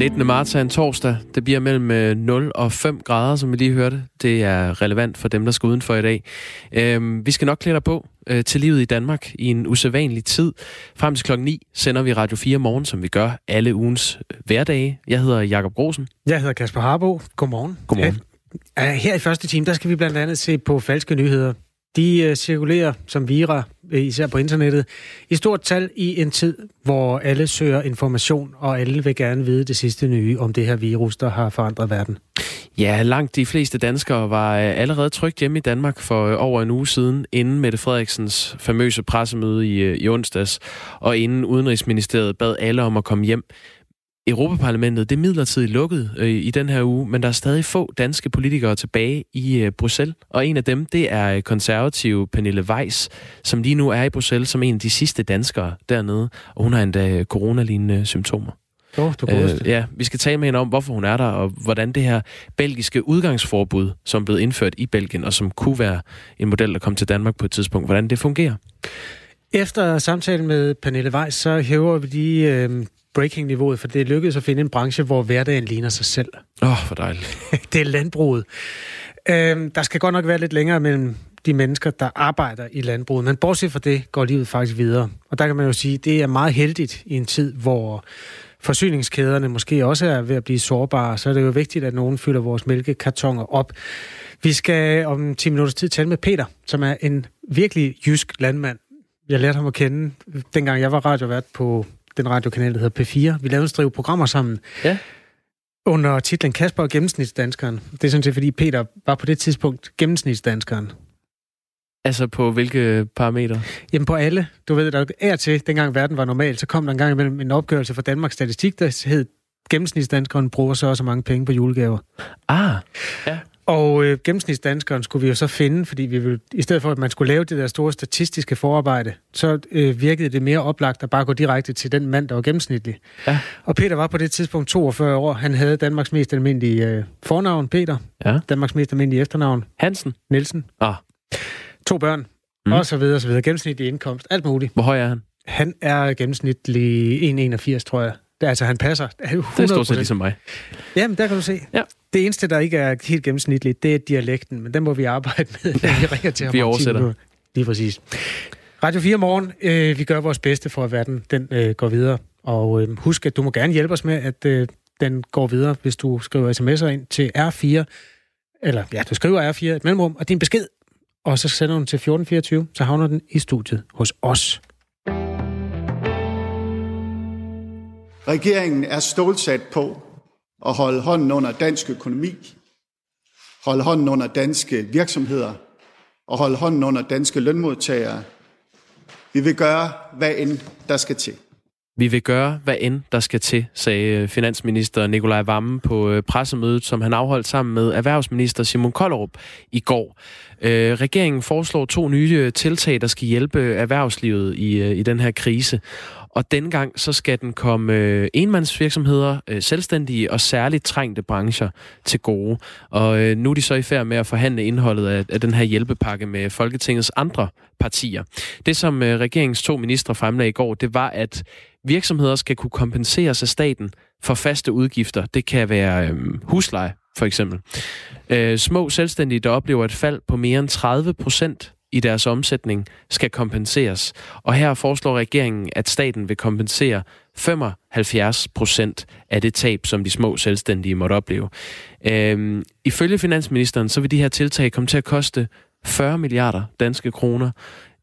19. marts er en torsdag. Det bliver mellem 0 øh, og 5 grader, som vi lige hørte. Det er relevant for dem, der skal udenfor i dag. Øhm, vi skal nok klæde dig på øh, til livet i Danmark i en usædvanlig tid. Frem til klokken 9 sender vi Radio 4 morgen, som vi gør alle ugens øh, hverdage. Jeg hedder Jakob Grosen. Jeg hedder Kasper Harbo. Godmorgen. Godmorgen. Her i første time, der skal vi blandt andet se på falske nyheder. De øh, cirkulerer som vira øh, især på internettet, i stort tal i en tid, hvor alle søger information, og alle vil gerne vide det sidste nye om det her virus, der har forandret verden. Ja, langt de fleste danskere var øh, allerede trygt hjemme i Danmark for over en uge siden, inden Mette Frederiksens famøse pressemøde i, i onsdags, og inden Udenrigsministeriet bad alle om at komme hjem. Europaparlamentet det er midlertidigt lukket øh, i den her uge, men der er stadig få danske politikere tilbage i øh, Bruxelles. Og en af dem, det er konservative Pernille Weiss, som lige nu er i Bruxelles som en af de sidste danskere dernede. Og hun har endda coronalignende symptomer. Oh, du øh, ja, vi skal tale med hende om, hvorfor hun er der, og hvordan det her belgiske udgangsforbud, som blev indført i Belgien, og som kunne være en model, der kom til Danmark på et tidspunkt, hvordan det fungerer. Efter samtalen med Pernille Weiss, så hæver vi de øh, breaking-niveauet, for det lykkedes at finde en branche, hvor hverdagen ligner sig selv. Åh, oh, for dejligt. det er landbruget. Øhm, der skal godt nok være lidt længere mellem de mennesker, der arbejder i landbruget, men bortset fra det, går livet faktisk videre. Og der kan man jo sige, at det er meget heldigt i en tid, hvor forsyningskæderne måske også er ved at blive sårbare, så er det jo vigtigt, at nogen fylder vores mælkekartoner op. Vi skal om 10 minutters tid tale med Peter, som er en virkelig jysk landmand. Jeg lærte ham at kende, dengang jeg var radiovært på den radiokanal, der hedder P4. Vi lavede en strive programmer sammen. Ja. Under titlen Kasper og gennemsnitsdanskeren. Det er sådan set, fordi Peter var på det tidspunkt gennemsnitsdanskeren. Altså på hvilke parametre? Jamen på alle. Du ved, der er til, dengang verden var normal, så kom der en gang imellem en opgørelse fra Danmarks Statistik, der hed gennemsnitsdanskeren bruger så også mange penge på julegaver. Ah, ja. Og øh, gennemsnitsdanskeren skulle vi jo så finde, fordi vi ville, i stedet for, at man skulle lave det der store statistiske forarbejde, så øh, virkede det mere oplagt at bare gå direkte til den mand, der var gennemsnitlig. Ja. Og Peter var på det tidspunkt 42 år. Han havde Danmarks mest almindelige øh, fornavn, Peter. Ja. Danmarks mest almindelige efternavn. Hansen. Nielsen. Ah. To børn. Mm. Og så videre, og så videre. Gennemsnitlig indkomst. Alt muligt. Hvor høj er han? Han er gennemsnitlig 1,81, tror jeg. Altså, han passer 100%. Det er stort set ligesom mig. Jamen, der kan du se. Ja. Det eneste, der ikke er helt gennemsnitligt, det er dialekten, men den må vi arbejde med, når vi ringer til ham. vi oversætter. Lige præcis. Radio 4 morgen. Øh, vi gør vores bedste for, at verden den, øh, går videre. Og øh, husk, at du må gerne hjælpe os med, at øh, den går videre, hvis du skriver sms'er ind til R4, eller ja, du skriver R4 et mellemrum, og din besked, og så sender du den til 1424, så havner den i studiet hos os. Regeringen er stålsat på at holde hånden under dansk økonomi, holde hånden under danske virksomheder og holde hånden under danske lønmodtagere. Vi vil gøre, hvad end der skal til. Vi vil gøre, hvad end der skal til, sagde øh, finansminister Nikolaj Vammen på øh, pressemødet, som han afholdt sammen med erhvervsminister Simon Kollerup i går. Øh, regeringen foreslår to nye øh, tiltag, der skal hjælpe erhvervslivet i, i den her krise. Og denne gang så skal den komme øh, enmandsvirksomheder, øh, selvstændige og særligt trængte brancher til gode. Og øh, nu er de så i færd med at forhandle indholdet af, af den her hjælpepakke med Folketingets andre partier. Det som øh, regeringens to ministre fremlagde i går, det var, at virksomheder skal kunne kompenseres af staten for faste udgifter. Det kan være øh, husleje, for eksempel. Øh, små selvstændige, der oplever et fald på mere end 30 procent i deres omsætning skal kompenseres. Og her foreslår regeringen, at staten vil kompensere 75 procent af det tab, som de små selvstændige måtte opleve. Øhm, ifølge finansministeren, så vil de her tiltag komme til at koste 40 milliarder danske kroner.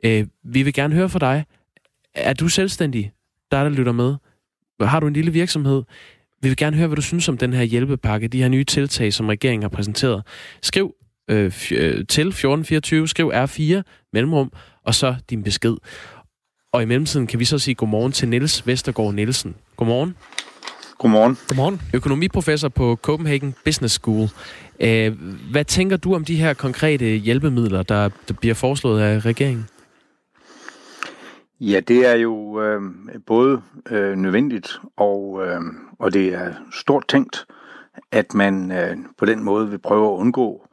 Øh, vi vil gerne høre fra dig. Er du selvstændig, der der lytter med? Har du en lille virksomhed? Vi vil gerne høre, hvad du synes om den her hjælpepakke, de her nye tiltag, som regeringen har præsenteret. Skriv øh, øh til 1424, skriv R4, mellemrum, og så din besked. Og i mellemtiden kan vi så sige godmorgen til Niels Vestergaard Nielsen. Godmorgen. Godmorgen. Godmorgen. Økonomiprofessor på Copenhagen Business School. Øh, hvad tænker du om de her konkrete hjælpemidler, der, der bliver foreslået af regeringen? Ja, det er jo øh, både øh, nødvendigt og, øh, og det er stort tænkt, at man øh, på den måde vil prøve at undgå,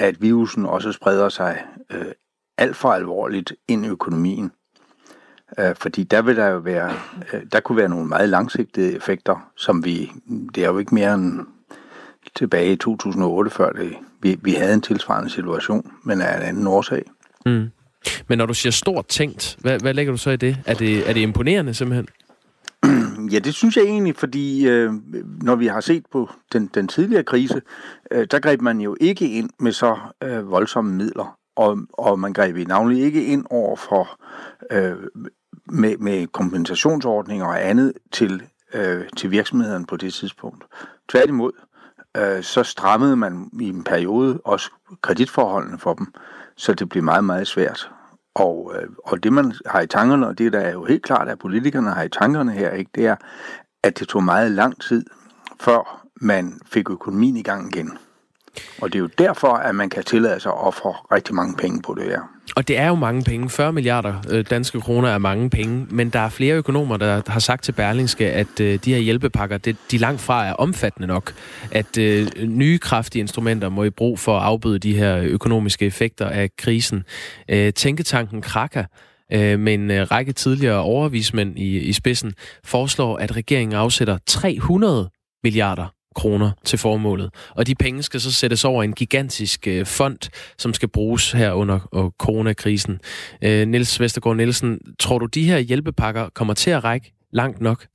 at virusen også spreder sig øh, alt for alvorligt ind i økonomien. Øh, fordi der vil der jo være, øh, der kunne være nogle meget langsigtede effekter, som vi, det er jo ikke mere end tilbage i 2008, før det, vi, vi havde en tilsvarende situation, men af en anden årsag. Mm. Men når du siger stort tænkt, hvad, hvad lægger du så i det? Er det, er det imponerende simpelthen? Ja, det synes jeg egentlig, fordi øh, når vi har set på den, den tidligere krise, øh, der greb man jo ikke ind med så øh, voldsomme midler, og, og man greb i navnlig ikke ind over for øh, med, med kompensationsordninger og andet til, øh, til virksomhederne på det tidspunkt. Tværtimod, øh, så strammede man i en periode også kreditforholdene for dem, så det blev meget, meget svært. Og, øh, og det man har i tankerne, og det der er jo helt klart, at politikerne har i tankerne her, ikke, det er, at det tog meget lang tid, før man fik økonomien i gang igen. Og det er jo derfor, at man kan tillade sig at ofre rigtig mange penge på det her. Og det er jo mange penge. 40 milliarder øh, danske kroner er mange penge. Men der er flere økonomer, der har sagt til Berlingske, at øh, de her hjælpepakker, det, de langt fra er omfattende nok. At øh, nye kraftige instrumenter må i brug for at afbøde de her økonomiske effekter af krisen. Øh, tænketanken Kraka øh, med en øh, række tidligere overvismænd i, i spidsen, foreslår, at regeringen afsætter 300 milliarder kroner til formålet. Og de penge skal så sættes over en gigantisk øh, fond, som skal bruges her under og coronakrisen. Øh, Niels Vestergaard Nielsen, tror du, de her hjælpepakker kommer til at række langt nok?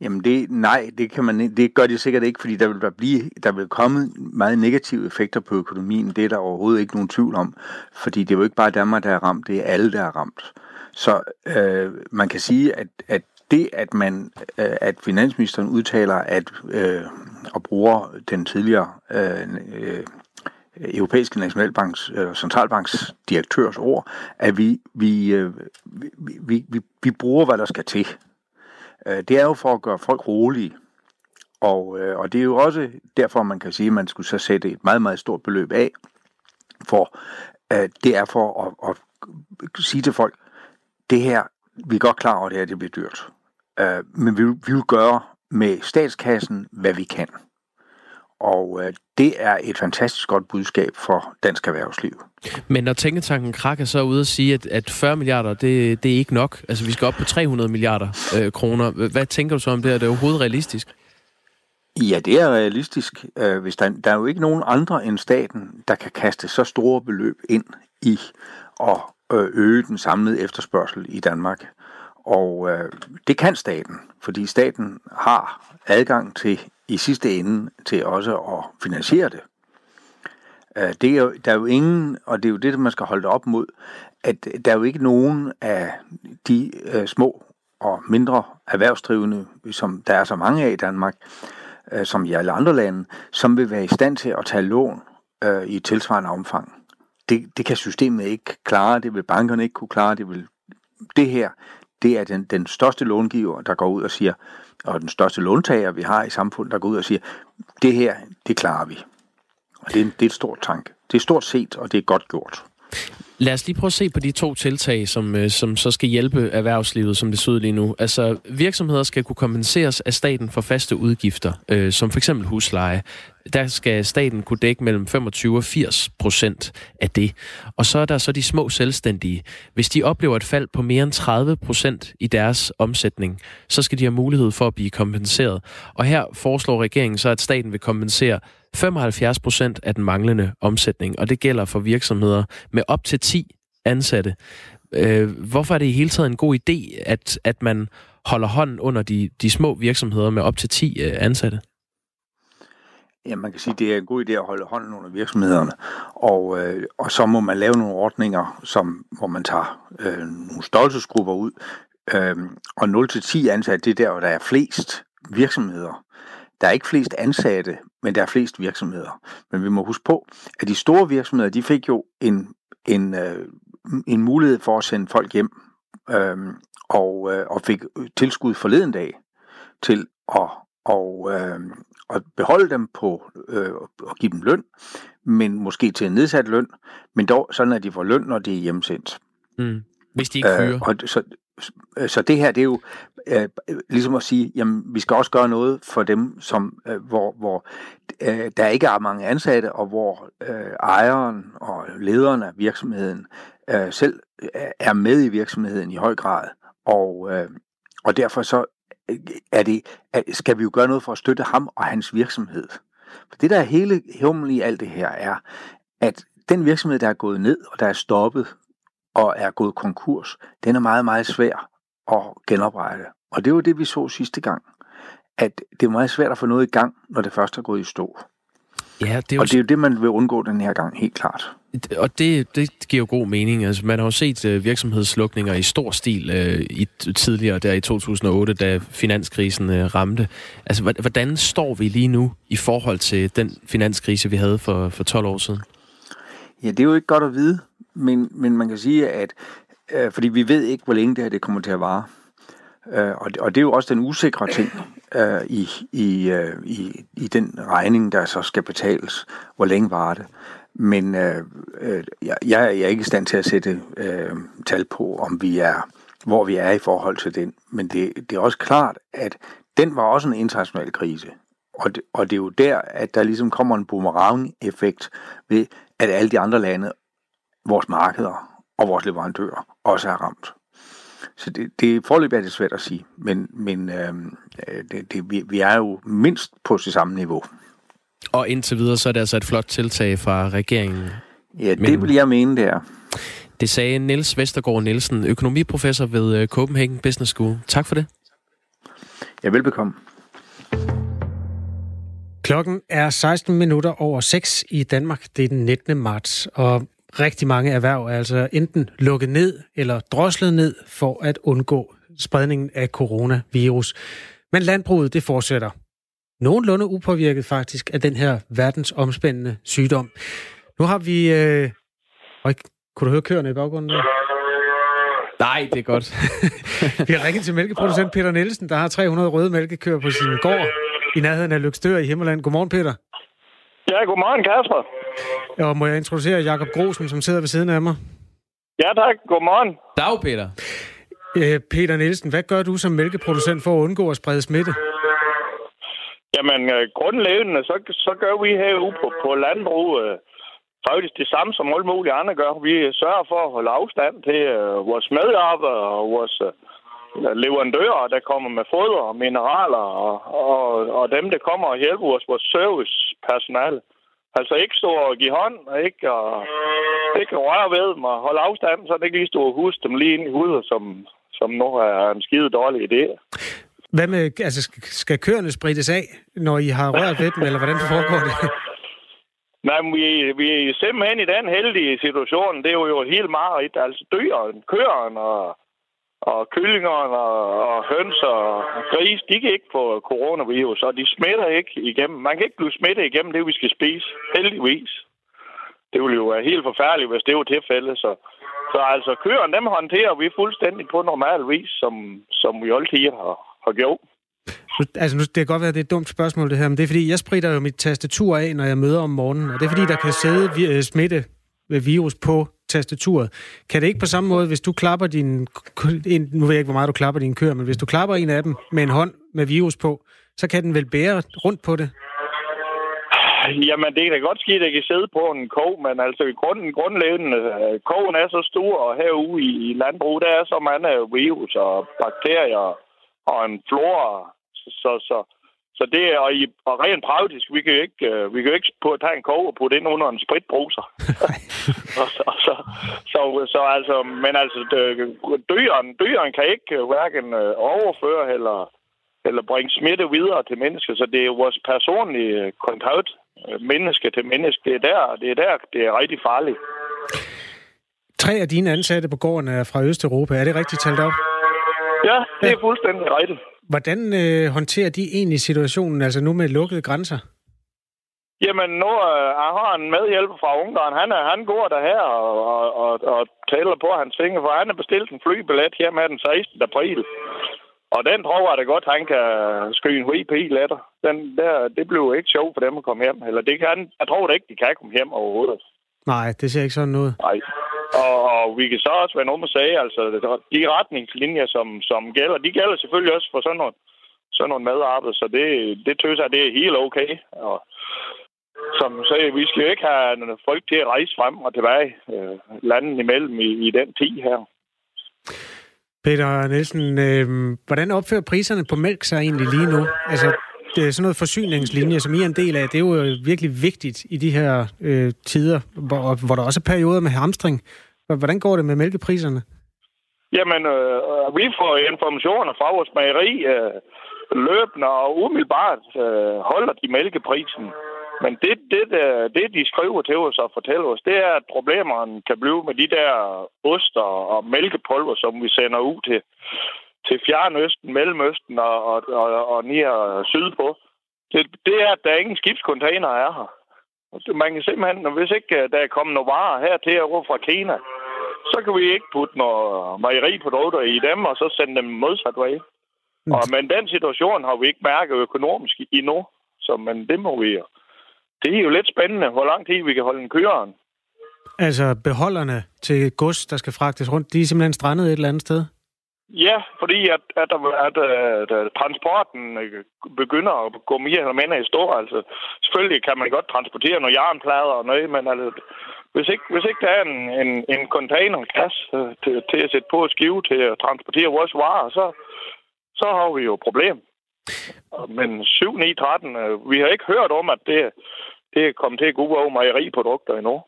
Jamen det, nej, det, kan man, det gør de sikkert ikke, fordi der vil, der blive, der vil komme meget negative effekter på økonomien. Det er der overhovedet ikke nogen tvivl om, fordi det er jo ikke bare Danmark, der er ramt, det er alle, der er ramt. Så øh, man kan sige, at, at det, at man, øh, at finansministeren udtaler, at øh, og bruger den tidligere øh, øh, europæiske nationalbanks, øh, centralbanks direktørs ord, at vi, vi, øh, vi, vi, vi, vi bruger, hvad der skal til. Øh, det er jo for at gøre folk rolige. Og, øh, og det er jo også derfor, man kan sige, at man skulle så sætte et meget, meget stort beløb af. For øh, det er for at, at sige til folk, det her, vi er godt klar over, at det her det bliver dyrt. Øh, men vi, vi vil gøre med statskassen, hvad vi kan. Og øh, det er et fantastisk godt budskab for dansk erhvervsliv. Men når Tænketanken Krak er så ude og sige, at, at 40 milliarder, det, det er ikke nok. Altså, vi skal op på 300 milliarder øh, kroner. Hvad tænker du så om det? Er det overhovedet realistisk? Ja, det er realistisk. Øh, hvis der, der er jo ikke nogen andre end staten, der kan kaste så store beløb ind i at øh, øge den samlede efterspørgsel i Danmark. Og øh, det kan staten, fordi staten har adgang til i sidste ende til også at finansiere det. Øh, det er jo, der er jo ingen, og det er jo det, man skal holde op mod, at der er jo ikke nogen af de øh, små og mindre erhvervsdrivende, som der er så mange af i Danmark, øh, som i alle andre lande, som vil være i stand til at tage lån øh, i tilsvarende omfang. Det, det kan systemet ikke klare, det vil bankerne ikke kunne klare, det vil det her, det er den, den største långiver, der går ud og siger, og den største låntager, vi har i samfundet, der går ud og siger, det her, det klarer vi. Og det er, det er et stort tanke. Det er stort set, og det er godt gjort. Lad os lige prøve at se på de to tiltag, som, øh, som så skal hjælpe erhvervslivet, som det ser ud lige nu. Altså, virksomheder skal kunne kompenseres af staten for faste udgifter, øh, som for eksempel husleje. Der skal staten kunne dække mellem 25 og 80 procent af det. Og så er der så de små selvstændige. Hvis de oplever et fald på mere end 30 procent i deres omsætning, så skal de have mulighed for at blive kompenseret. Og her foreslår regeringen så, at staten vil kompensere 75 procent af den manglende omsætning, og det gælder for virksomheder med op til 10 ansatte. Øh, hvorfor er det i hele taget en god idé, at, at man holder hånden under de, de små virksomheder med op til 10 øh, ansatte? Ja, man kan sige, at det er en god idé at holde hånden under virksomhederne, og, øh, og så må man lave nogle ordninger, som, hvor man tager øh, nogle størrelsesgrupper ud, øh, og 0-10 ansatte, det er der, hvor der er flest virksomheder. Der er ikke flest ansatte, men der er flest virksomheder. Men vi må huske på, at de store virksomheder, de fik jo en, en, øh, en mulighed for at sende folk hjem, øh, og, øh, og fik tilskud forleden dag til at og, øh, at beholde dem på øh, og give dem løn, men måske til en nedsat løn, men dog sådan, at de får løn, når de er hjemsendt. Mm. Hvis de ikke fyrer. Øh, og så, så det her, det er jo øh, ligesom at sige, jamen vi skal også gøre noget for dem, som øh, hvor, hvor øh, der ikke er mange ansatte, og hvor øh, ejeren og lederen af virksomheden øh, selv er med i virksomheden i høj grad. Og, øh, og derfor så er det, skal vi jo gøre noget for at støtte ham og hans virksomhed. For det, der er hele humlen i alt det her, er, at den virksomhed, der er gået ned, og der er stoppet, og er gået konkurs, den er meget, meget svær at genoprette. Og det var det, vi så sidste gang. At det er meget svært at få noget i gang, når det først er gået i stå. Ja, det er jo... Og det er jo det, man vil undgå den her gang, helt klart. Og det, det giver jo god mening. Altså, man har jo set uh, virksomhedslukninger i stor stil uh, i, tidligere, der i 2008, da finanskrisen uh, ramte. Altså, hvordan står vi lige nu i forhold til den finanskrise, vi havde for, for 12 år siden? Ja, det er jo ikke godt at vide, men, men man kan sige, at uh, fordi vi ved ikke, hvor længe det her det kommer til at vare. Uh, og, det, og det er jo også den usikre ting uh, i, i, uh, i, i den regning, der så skal betales. Hvor længe var det? Men øh, øh, jeg, jeg er ikke i stand til at sætte øh, tal på, om vi er, hvor vi er i forhold til den. Men det, det er også klart, at den var også en international krise. Og det, og det er jo der, at der ligesom kommer en boomerang-effekt ved, at alle de andre lande, vores markeder og vores leverandører også er ramt. Så det, det forløb er det svært at sige, men, men øh, øh, det, det, vi, vi er jo mindst på det samme niveau. Og indtil videre, så er det altså et flot tiltag fra regeringen. Ja, det Men, vil jeg mene, det er. Det sagde Niels Vestergaard Nielsen, økonomiprofessor ved øh, Copenhagen Business School. Tak for det. Ja, velbekomme. Klokken er 16 minutter over 6 i Danmark. Det er den 19. marts, og rigtig mange erhverv er altså enten lukket ned eller droslet ned for at undgå spredningen af coronavirus. Men landbruget, det fortsætter nogenlunde upåvirket faktisk af den her verdensomspændende sygdom. Nu har vi... Øh... Øj, kunne du høre køerne i baggrunden der? Nej, det er godt. vi har ringet til mælkeproducent Peter Nielsen, der har 300 røde mælkekøer på sin gård i nærheden af Lykstør i Himmerland. Godmorgen, Peter. Ja, godmorgen, Kasper. Og må jeg introducere Jakob Grosen, som sidder ved siden af mig? Ja, tak. Godmorgen. Dag, Peter. Øh, Peter Nielsen, hvad gør du som mælkeproducent for at undgå at sprede smitte? Jamen, øh, grundlæggende, så, så gør vi herude på, på landbruget øh, faktisk det samme, som alle mulige andre gør. Vi sørger for at holde afstand til øh, vores medarbejdere og vores øh, leverandører, der kommer med foder og mineraler, og, og, og dem, der kommer og hjælper os, vores servicepersonale. Altså ikke stå og give hånd, og ikke, og, ikke røre ved dem og holde afstand, så det ikke lige stå og huske dem lige ind i hovedet, som, som nu er en skide dårlig idé. Hvad med, altså, skal køerne sprittes af, når I har rørt ved dem, eller hvordan foregår det? Nej, vi, vi er simpelthen i den heldige situation. Det er jo, jo helt meget. Altså dyrene, køerne og, og kyllingerne og, og høns og gris, de kan ikke få coronavirus, og de smitter ikke igennem. Man kan ikke blive smittet igennem det, vi skal spise. Heldigvis. Det ville jo være helt forfærdeligt, hvis det var tilfældet. Så, så altså, køerne, dem håndterer vi fuldstændig på normal vis, som, som vi altid har, og jo. Altså, nu, det kan godt være, at det er et dumt spørgsmål, det her, men det er fordi, jeg spritter jo mit tastatur af, når jeg møder om morgenen, og det er fordi, der kan sidde øh, smitte med virus på tastaturet. Kan det ikke på samme måde, hvis du klapper din... Nu ved jeg ikke, hvor meget du klapper din køer, men hvis du klapper en af dem med en hånd med virus på, så kan den vel bære rundt på det? Jamen, det kan da godt ske, at det kan sidde på en kog, men altså i grunden, grundlæggende, øh, kogen er så stor, og herude i, i landbrug, der er så mange virus og bakterier og en flora. Så, så, så det er og, i, og rent praktisk, vi kan jo ikke, uh, vi kan jo ikke på, tage en kog og putte ind under en spritbruser. og så, så, så, så, altså, men altså, døren, døren kan ikke hverken øh, overføre eller, eller bringe smitte videre til mennesker. Så det er vores personlige kontakt, øh, menneske til menneske. Det er der, det er der, det er rigtig farligt. Tre af dine ansatte på gården er fra Østeuropa. Er det rigtigt talt op? Ja, det er fuldstændig rigtigt. Hvordan øh, håndterer de egentlig situationen, altså nu med lukkede grænser? Jamen, nu øh, jeg har en medhjælper fra Ungarn. Han, er, han går der her og, og, og, og tæller på hans fingre, for han har bestilt en flybillet her med den 16. april. Og den tror jeg da godt, han kan skyde en VP letter. Den der, det bliver ikke sjovt for dem at komme hjem. Eller det kan, jeg tror da ikke, de kan komme hjem overhovedet. Nej, det ser ikke sådan ud. Nej. Og, og vi kan så også være nogen med sige, altså de retningslinjer, som, som gælder, de gælder selvfølgelig også for sådan noget, sådan noget medarbejde, så det, det tøs jeg, det er helt okay. Og som sagde, vi skal jo ikke have folk til at rejse frem og tilbage øh, landet imellem i, i den tid her. Peter Nielsen, øh, hvordan opfører priserne på mælk sig egentlig lige nu? Altså, Øh, sådan noget forsyningslinje, som I er en del af, det er jo øh, virkelig vigtigt i de her øh, tider, hvor, hvor der også er perioder med hamstring. Hvordan går det med mælkepriserne? Jamen, øh, vi får informationer fra vores mejeri øh, løbende og umiddelbart øh, holder de mælkeprisen. Men det, det, øh, det, de skriver til os og fortæller os, det er, at problemerne kan blive med de der oster og mælkepulver, som vi sender ud til, til Fjernøsten, Mellemøsten og, og, og, og nær sydpå. Det, det er, at der er ingen skibscontainer er her. Man kan simpelthen, hvis ikke øh, der er kommet nogle varer her til at fra Kina, så kan vi ikke putte noget mejeriprodukter i dem, og så sende dem modsat vej. Mm. Og, men den situation har vi ikke mærket økonomisk endnu, så men det må vi det er jo lidt spændende, hvor lang tid vi kan holde en køreren. Altså beholderne til gods, der skal fragtes rundt, de er simpelthen strandet et eller andet sted? Ja, fordi at, at, at, at, at, transporten øh, begynder at gå mere eller mindre i stå. Altså, selvfølgelig kan man godt transportere nogle jernplader og noget, men altså, hvis, ikke, hvis ikke der er en, en, en containerkasse øh, til, til at sætte på et skive til at transportere vores varer, så, så har vi jo et problem. Men 7, 9, 13, vi har ikke hørt om, at det, det er kommet til at gå over mejeriprodukter endnu.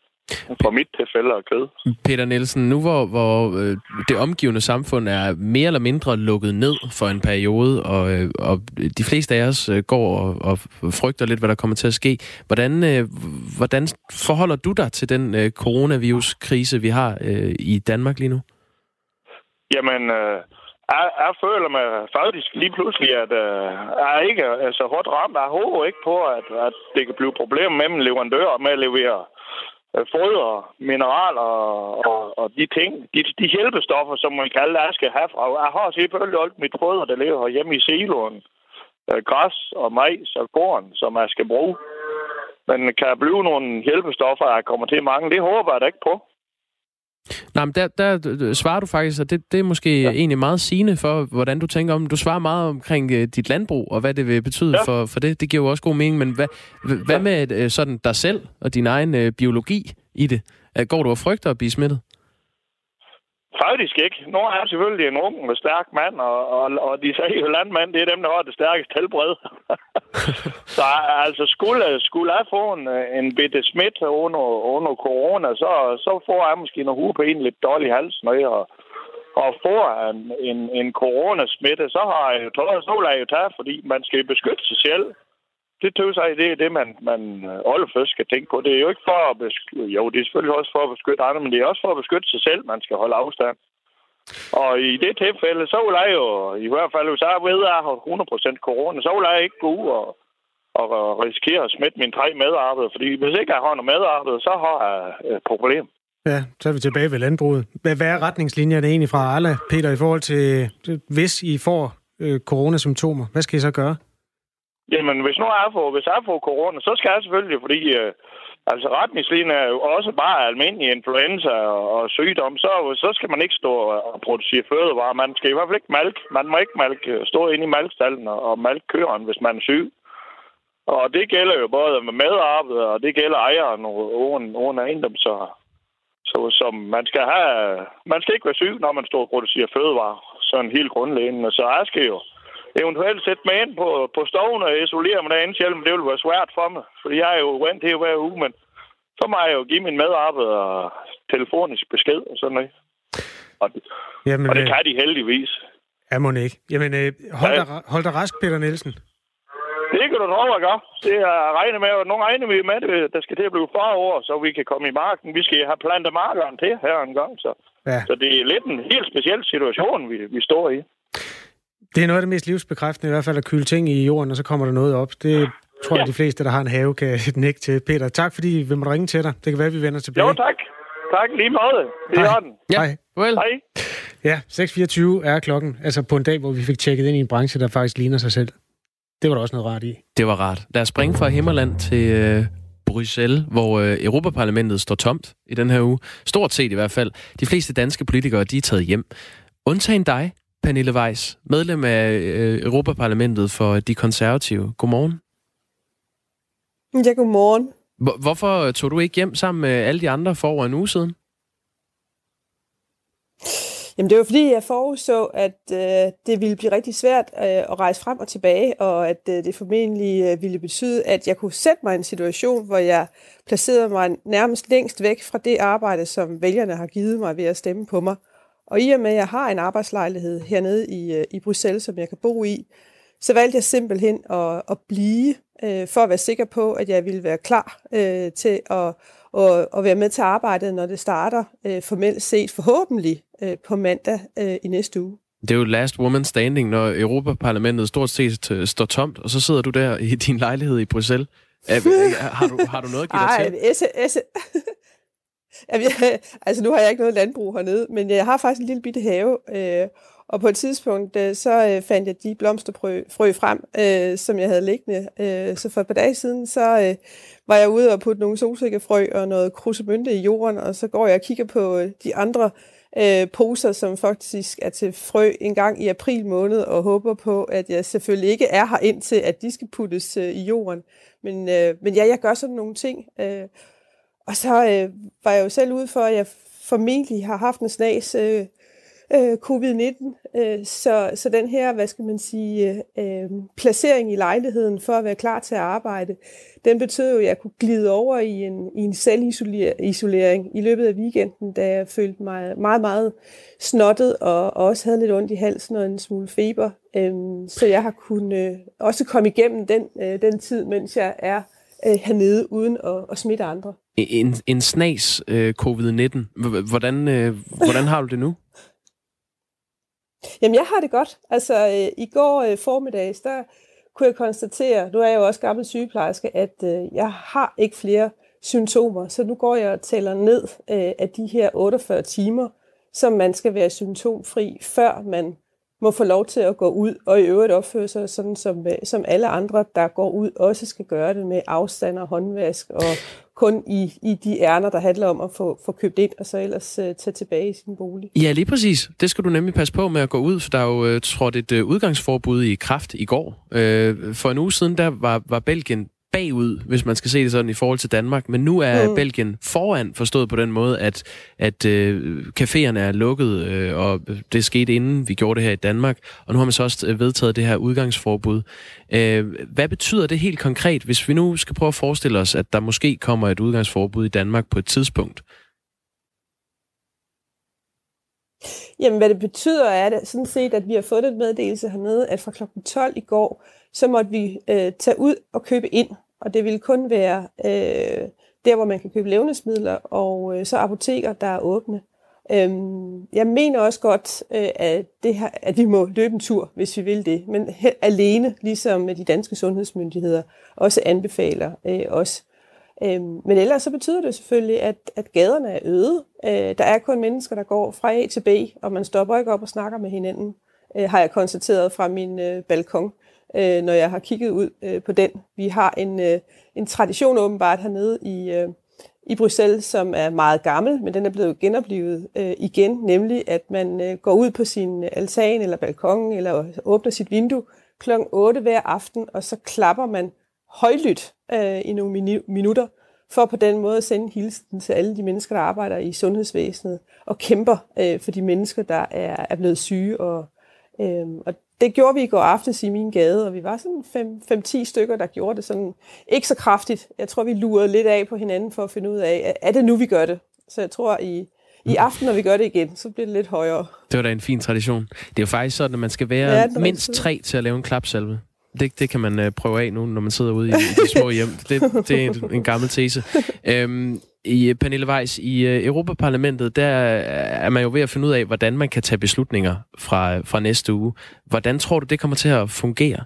For mit tilfælde af kød. Peter Nielsen, nu hvor, hvor øh, det omgivende samfund er mere eller mindre lukket ned for en periode, og, øh, og de fleste af os øh, går og, og frygter lidt, hvad der kommer til at ske. Hvordan, hvordan forholder du dig til den coronaviruskrise, vi har i Danmark lige nu? Jamen, øh, jeg, jeg føler mig faktisk lige pludselig, at jeg ikke er så hårdt ramt. Jeg håber ikke på, at, at det kan blive problemer mellem leverandører med at levere Øh, foder, mineraler og, og, de ting, de, de hjælpestoffer, som man kalder, jeg skal have fra. Jeg har selvfølgelig alt mit foder, der lever hjemme i siloen. Øh, græs og majs og korn, som jeg skal bruge. Men kan jeg blive nogle hjælpestoffer, jeg kommer til at? Det håber jeg da ikke på. Nej, men der, der svarer du faktisk, og det, det er måske ja. egentlig meget sigende for, hvordan du tænker om Du svarer meget omkring uh, dit landbrug, og hvad det vil betyde ja. for, for det. Det giver jo også god mening, men hvad, hvad ja. med uh, sådan dig selv og din egen uh, biologi i det? Uh, går du og frygter at blive smittet? Faktisk ikke. Nu er jeg selvfølgelig en ung og stærk mand, og, og, og de sagde jo landmand, det er dem, der har det stærkeste helbred. så altså, skulle, skulle jeg få en, en bitte smidt under, under corona, så, så får jeg måske noget hue på en lidt dårlig hals, når jeg og får en, en, en coronasmitte, så har jeg jo så vil jeg jo tage, fordi man skal beskytte sig selv det tøver sig, det er det, man, man øh, allerførst skal tænke på. Det er jo ikke for at beskytte, jo, det er selvfølgelig også for at beskytte andre, men det er også for at beskytte sig selv, man skal holde afstand. Og i det tilfælde, så vil jeg jo, i hvert fald hvis jeg ved, at jeg har 100% corona, så vil jeg ikke gå ud og, og risikere at smitte mine tre medarbejdere. Fordi hvis ikke jeg har noget medarbejdere, så har jeg et problem. Ja, så er vi tilbage ved landbruget. Hvad er retningslinjerne egentlig fra Arla, Peter, i forhold til, hvis I får øh, coronasymptomer? Hvad skal I så gøre? Jamen, hvis nu jeg får, hvis jeg får corona, så skal jeg selvfølgelig, fordi øh, altså retningslinjen er jo også bare almindelig influenza og, og sygdom, så, så skal man ikke stå og producere fødevarer. Man skal i hvert fald ikke malke. Man må ikke malke, stå inde i malkstallen og, og malke køren, hvis man er syg. Og det gælder jo både med medarbejder, og det gælder ejeren oven, oven ejendom, så, så som man skal have, man skal ikke være syg, når man står og producerer fødevarer, sådan helt grundlæggende. Så jeg skal jo eventuelt sætte mig ind på, på stoven og isolere mig derinde selv, men det vil være svært for mig, fordi jeg er jo vant til at være uge, men så må jeg jo give min medarbejder telefonisk besked og sådan noget. Og, Jamen, og det øh, kan de heldigvis. Ja, må ikke. Jamen, øh, hold, ja. dig, hold dig rask, Peter Nielsen. Det kan du tro, jeg gør. Det er regnet med, og nu regner vi med, at der skal til at blive forår, så vi kan komme i marken. Vi skal have plantet markeren til her en gang, så, ja. så det er lidt en helt speciel situation, vi, vi står i. Det er noget af det mest livsbekræftende, i hvert fald at kylde ting i jorden, og så kommer der noget op. Det tror jeg, ja. de fleste, der har en have, kan nikke til. Peter, tak fordi vi måtte ringe til dig. Det kan være, vi vender tilbage. Jo, tak. Tak, lige måde. Det er den. Ja. Hej. Well. Hej. Ja, 6.24 er klokken. Altså på en dag, hvor vi fik tjekket ind i en branche, der faktisk ligner sig selv. Det var der også noget rart i. Det var rart. Lad os springe fra Himmerland til øh, Bruxelles, hvor øh, Europaparlamentet står tomt i den her uge. Stort set i hvert fald. De fleste danske politikere, de er taget hjem. Undtagen dig, Pernille Weiss, medlem af øh, Europaparlamentet for De Konservative. Godmorgen. Ja, godmorgen. Hvorfor tog du ikke hjem sammen med alle de andre for over en uge siden? Jamen det var fordi, jeg forudså, at øh, det ville blive rigtig svært øh, at rejse frem og tilbage, og at øh, det formentlig øh, ville betyde, at jeg kunne sætte mig i en situation, hvor jeg placerede mig nærmest længst væk fra det arbejde, som vælgerne har givet mig ved at stemme på mig. Og i og med, at jeg har en arbejdslejlighed hernede i, øh, i Bruxelles, som jeg kan bo i, så valgte jeg simpelthen at, at blive, øh, for at være sikker på, at jeg ville være klar øh, til at, at, at være med til arbejdet, når det starter øh, formelt set forhåbentlig øh, på mandag øh, i næste uge. Det er jo last woman standing, når Europaparlamentet stort set øh, står tomt, og så sidder du der i din lejlighed i Bruxelles. har, du, har du noget at give dig Ej, Jamen, altså nu har jeg ikke noget landbrug hernede, men jeg har faktisk en lille bitte have, øh, og på et tidspunkt, øh, så øh, fandt jeg de blomsterfrø frø frem, øh, som jeg havde liggende. Øh, så for et par dage siden, så øh, var jeg ude og putte nogle solsikkefrø og noget krusemynte i jorden, og så går jeg og kigger på øh, de andre øh, poser, som faktisk er til frø en gang i april måned, og håber på, at jeg selvfølgelig ikke er her indtil, at de skal puttes øh, i jorden. Men, øh, men ja, jeg gør sådan nogle ting. Øh, og så øh, var jeg jo selv ude for, at jeg formentlig har haft en snas øh, øh, covid-19. Øh, så, så den her, hvad skal man sige, øh, placering i lejligheden for at være klar til at arbejde, den betød jo, at jeg kunne glide over i en, i en selvisolering i løbet af weekenden, da jeg følte mig meget, meget snottet og, og også havde lidt ondt i halsen og en smule feber. Øh, så jeg har kunnet øh, også komme igennem den, øh, den tid, mens jeg er øh, hernede uden at, at smitte andre. En, en snas øh, covid-19. Hvordan, øh, hvordan har du det nu? Jamen, jeg har det godt. Altså, øh, i går øh, formiddags, der kunne jeg konstatere, nu er jeg jo også gammel sygeplejerske, at øh, jeg har ikke flere symptomer. Så nu går jeg og tæller ned øh, af de her 48 timer, som man skal være symptomfri, før man må få lov til at gå ud og i øvrigt opføre sig sådan, som, øh, som alle andre, der går ud, også skal gøre det med afstand og håndvask og kun i, i de ærner, der handler om at få, få købt ind og så ellers øh, tage tilbage i sin bolig. Ja, lige præcis. Det skal du nemlig passe på med at gå ud, for der er jo øh, trådt et øh, udgangsforbud i kraft i går. Øh, for en uge siden, der var, var Belgien bagud, hvis man skal se det sådan i forhold til Danmark. Men nu er mm. Belgien foran, forstået på den måde, at, at øh, caféerne er lukket, øh, og det skete inden vi gjorde det her i Danmark. Og nu har man så også øh, vedtaget det her udgangsforbud. Øh, hvad betyder det helt konkret, hvis vi nu skal prøve at forestille os, at der måske kommer et udgangsforbud i Danmark på et tidspunkt? Jamen, hvad det betyder, er det sådan set, at vi har fået et meddelelse hernede, at fra kl. 12 i går, så måtte vi øh, tage ud og købe ind. Og det ville kun være øh, der, hvor man kan købe levnedsmidler, og øh, så apoteker, der er åbne. Øhm, jeg mener også godt, øh, at, det her, at vi må løbe en tur, hvis vi vil det. Men he- alene, ligesom de danske sundhedsmyndigheder også anbefaler øh, os. Øhm, men ellers så betyder det selvfølgelig, at, at gaderne er øde. Øh, der er kun mennesker, der går fra A til B, og man stopper ikke op og snakker med hinanden, øh, har jeg konstateret fra min øh, balkon øh, øh, når jeg har kigget ud øh, på den. Vi har en, øh, en tradition åbenbart hernede i, øh, i Bruxelles, som er meget gammel, men den er blevet genoplevet øh, igen, nemlig at man øh, går ud på sin altan eller balkon, eller åbner sit vindue kl. 8 hver aften, og så klapper man højlydt øh, i nogle minu- minutter, for på den måde at sende hilsen til alle de mennesker, der arbejder i sundhedsvæsenet, og kæmper øh, for de mennesker, der er, er blevet syge. Og, øh, og det gjorde vi i går aftes i min gade, og vi var sådan 5-10 stykker, der gjorde det sådan ikke så kraftigt. Jeg tror, vi lurede lidt af på hinanden for at finde ud af, er det nu, vi gør det? Så jeg tror, i, i aften, når vi gør det igen, så bliver det lidt højere. Det var da en fin tradition. Det er jo faktisk sådan, at man skal være ja, mindst tre til at lave en klapsalve. Det, det kan man uh, prøve af nu, når man sidder ude i, i de små hjem. Det, det er en, en gammel tese. Øhm, i øh, Pernille Weiss, i øh, Europaparlamentet, der øh, er man jo ved at finde ud af, hvordan man kan tage beslutninger fra, fra næste uge. Hvordan tror du, det kommer til at fungere?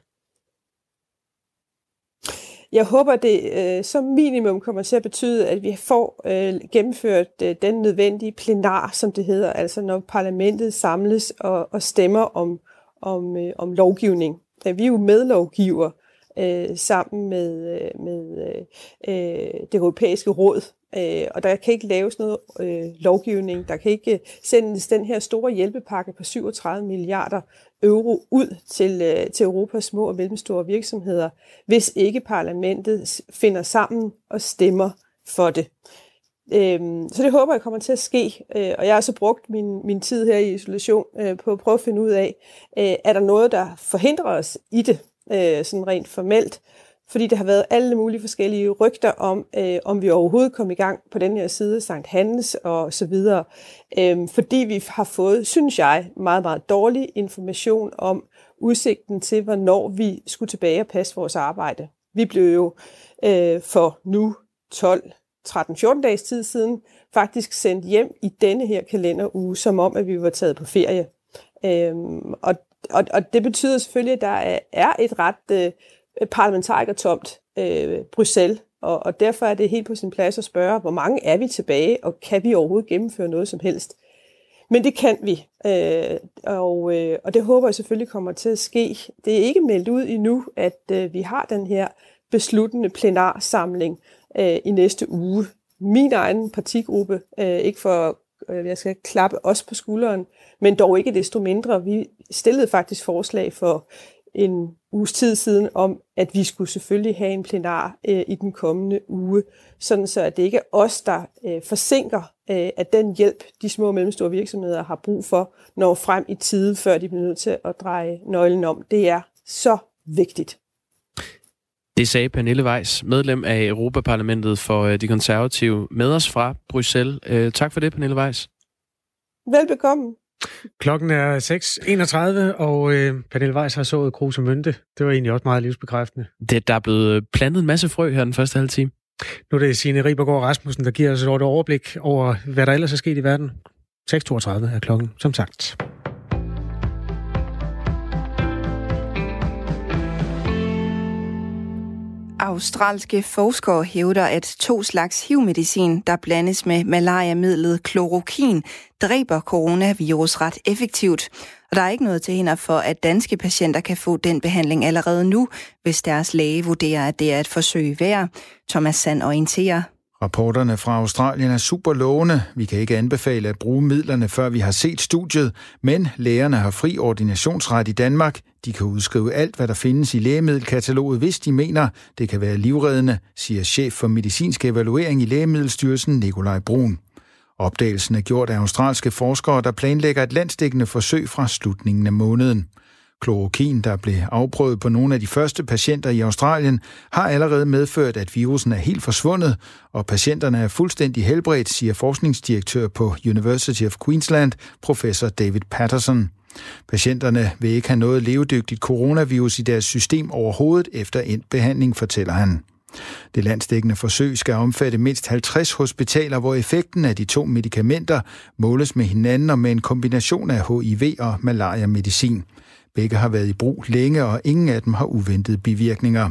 Jeg håber, det øh, som minimum kommer til at betyde, at vi får øh, gennemført øh, den nødvendige plenar, som det hedder, altså når parlamentet samles og, og stemmer om, om, øh, om lovgivning. Ja, vi er jo medlovgiver, øh, sammen med, med øh, det europæiske råd. Øh, og der kan ikke laves noget øh, lovgivning, der kan ikke øh, sendes den her store hjælpepakke på 37 milliarder euro ud til, øh, til Europas små og mellemstore virksomheder, hvis ikke parlamentet finder sammen og stemmer for det. Øhm, så det håber jeg kommer til at ske, øh, og jeg har så brugt min, min tid her i isolation øh, på at prøve at finde ud af, øh, er der noget, der forhindrer os i det, øh, sådan rent formelt, fordi der har været alle mulige forskellige rygter om, øh, om vi overhovedet kom i gang på den her side, Sankt Hans og så videre, øh, fordi vi har fået, synes jeg, meget, meget dårlig information om udsigten til, hvornår vi skulle tilbage og passe vores arbejde. Vi blev jo øh, for nu 12 13-14 dages tid siden, faktisk sendt hjem i denne her kalenderuge, som om, at vi var taget på ferie. Øhm, og, og, og det betyder selvfølgelig, at der er, er et ret øh, parlamentarikertomt øh, Bruxelles, og, og derfor er det helt på sin plads at spørge, hvor mange er vi tilbage, og kan vi overhovedet gennemføre noget som helst? Men det kan vi, øh, og, øh, og det håber jeg selvfølgelig kommer til at ske. Det er ikke meldt ud endnu, at øh, vi har den her besluttende plenarsamling, øh, i næste uge. Min egen partigruppe, øh, ikke for øh, jeg skal klappe os på skulderen, men dog ikke desto mindre. Vi stillede faktisk forslag for en uges tid siden om, at vi skulle selvfølgelig have en plenar øh, i den kommende uge, sådan så at det ikke er os, der øh, forsinker, øh, at den hjælp, de små og mellemstore virksomheder har brug for, når frem i tide, før de bliver nødt til at dreje nøglen om. Det er så vigtigt. Det sagde Pernille Weiss, medlem af Europaparlamentet for øh, de konservative, med os fra Bruxelles. Øh, tak for det, Pernille Weiss. Velbekomme. Klokken er 6.31, og øh, Pernille Weiss har sået Kruse Mønte. Det var egentlig også meget livsbekræftende. Det, der er blevet plantet en masse frø her den første halve time. Nu er det Signe Ribergaard Rasmussen, der giver os et overblik over, hvad der ellers er sket i verden. 6.32 er klokken, som sagt. Australske forskere hævder, at to slags HIV-medicin, der blandes med malariamidlet klorokin, dræber coronavirus ret effektivt. Og der er ikke noget til hinder for, at danske patienter kan få den behandling allerede nu, hvis deres læge vurderer, at det er et forsøg værd. Thomas Sand orienterer. Rapporterne fra Australien er super lovende. Vi kan ikke anbefale at bruge midlerne, før vi har set studiet, men lægerne har fri ordinationsret i Danmark. De kan udskrive alt, hvad der findes i lægemiddelkataloget, hvis de mener, det kan være livreddende, siger chef for medicinsk evaluering i Lægemiddelstyrelsen Nikolaj Brun. Opdagelsen er gjort af australske forskere, der planlægger et landstækkende forsøg fra slutningen af måneden. Klorokin, der blev afprøvet på nogle af de første patienter i Australien, har allerede medført, at virusen er helt forsvundet, og patienterne er fuldstændig helbredt, siger forskningsdirektør på University of Queensland, professor David Patterson. Patienterne vil ikke have noget levedygtigt coronavirus i deres system overhovedet efter en behandling, fortæller han. Det landsdækkende forsøg skal omfatte mindst 50 hospitaler, hvor effekten af de to medicamenter måles med hinanden og med en kombination af HIV og malaria-medicin. Begge har været i brug længe, og ingen af dem har uventede bivirkninger.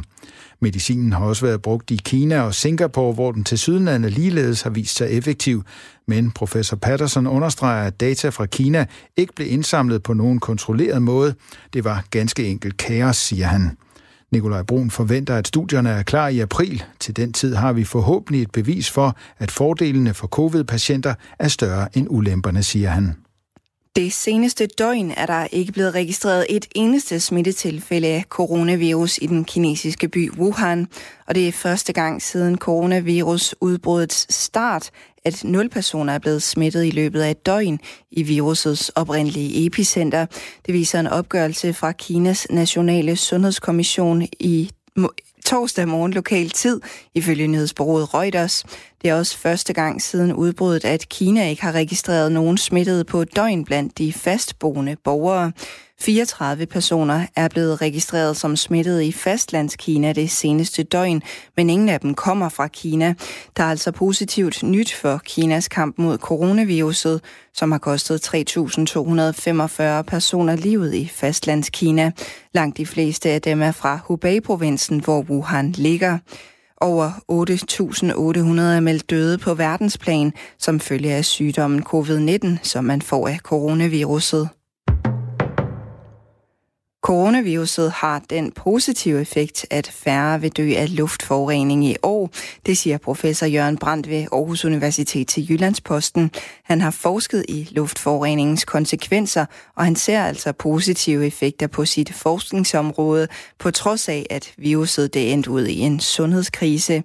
Medicinen har også været brugt i Kina og Singapore, hvor den til sydenlande ligeledes har vist sig effektiv. Men professor Patterson understreger, at data fra Kina ikke blev indsamlet på nogen kontrolleret måde. Det var ganske enkelt kaos, siger han. Nikolaj Brun forventer, at studierne er klar i april. Til den tid har vi forhåbentlig et bevis for, at fordelene for covid-patienter er større end ulemperne, siger han. Det seneste døgn er der ikke blevet registreret et eneste smittetilfælde af coronavirus i den kinesiske by Wuhan, og det er første gang siden coronavirusudbruddets start, at nul personer er blevet smittet i løbet af et døgn i virusets oprindelige epicenter. Det viser en opgørelse fra Kinas nationale sundhedskommission i torsdag morgen lokal tid, ifølge nyhedsbureauet Reuters. Det er også første gang siden udbruddet, at Kina ikke har registreret nogen smittede på døgn blandt de fastboende borgere. 34 personer er blevet registreret som smittede i fastlandskina det seneste døgn, men ingen af dem kommer fra Kina. Der er altså positivt nyt for Kinas kamp mod coronaviruset, som har kostet 3.245 personer livet i fastlandskina. Langt de fleste af dem er fra Hubei-provinsen, hvor Wuhan ligger. Over 8.800 er meldt døde på verdensplan som følge af sygdommen covid-19, som man får af coronaviruset. Coronaviruset har den positive effekt, at færre vil dø af luftforurening i år. Det siger professor Jørgen Brandt ved Aarhus Universitet til Jyllandsposten. Han har forsket i luftforureningens konsekvenser, og han ser altså positive effekter på sit forskningsområde, på trods af, at viruset det endte ud i en sundhedskrise.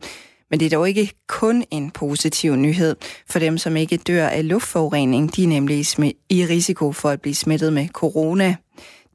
Men det er dog ikke kun en positiv nyhed. For dem, som ikke dør af luftforurening, de er nemlig i risiko for at blive smittet med corona.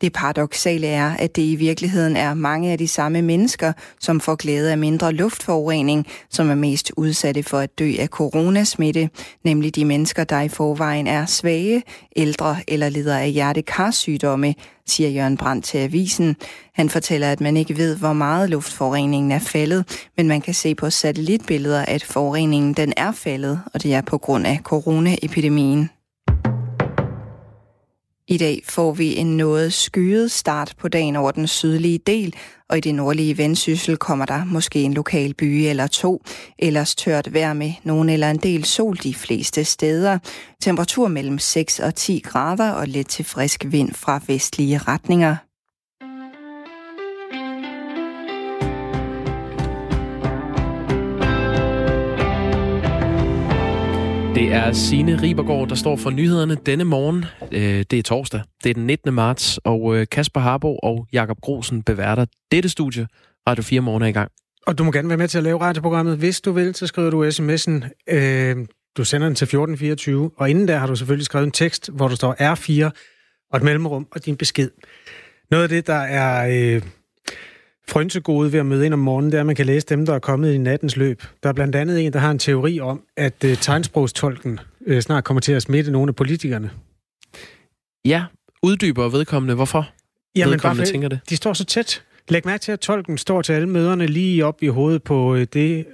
Det paradoxale er, at det i virkeligheden er mange af de samme mennesker, som får glæde af mindre luftforurening, som er mest udsatte for at dø af coronasmitte, nemlig de mennesker, der i forvejen er svage, ældre eller lider af hjertekarsygdomme, siger Jørgen Brandt til avisen. Han fortæller, at man ikke ved, hvor meget luftforureningen er faldet, men man kan se på satellitbilleder, at forureningen den er faldet, og det er på grund af coronaepidemien. I dag får vi en noget skyet start på dagen over den sydlige del, og i det nordlige vendsyssel kommer der måske en lokal by eller to. Ellers tørt vejr med nogen eller en del sol de fleste steder. Temperatur mellem 6 og 10 grader og let til frisk vind fra vestlige retninger. Det er Sine Ribergaard, der står for nyhederne denne morgen. Øh, det er torsdag. Det er den 19. marts, og øh, Kasper Harbo og Jakob Grosen beværter dette studie. Radio 4 morgen er i gang. Og du må gerne være med til at lave radioprogrammet. Hvis du vil, så skriver du sms'en. Øh, du sender den til 1424, og inden der har du selvfølgelig skrevet en tekst, hvor du står R4 og et mellemrum og din besked. Noget af det, der er... Øh, gode ved at møde ind om morgenen, det er, at man kan læse dem, der er kommet i nattens løb. Der er blandt andet en, der har en teori om, at uh, tegnsprogstolken uh, snart kommer til at smitte nogle af politikerne. Ja, uddyber vedkommende. Hvorfor Jamen, vedkommende tænker det? De står så tæt. Læg mærke til, at tolken står til alle møderne lige op i hovedet på uh, det,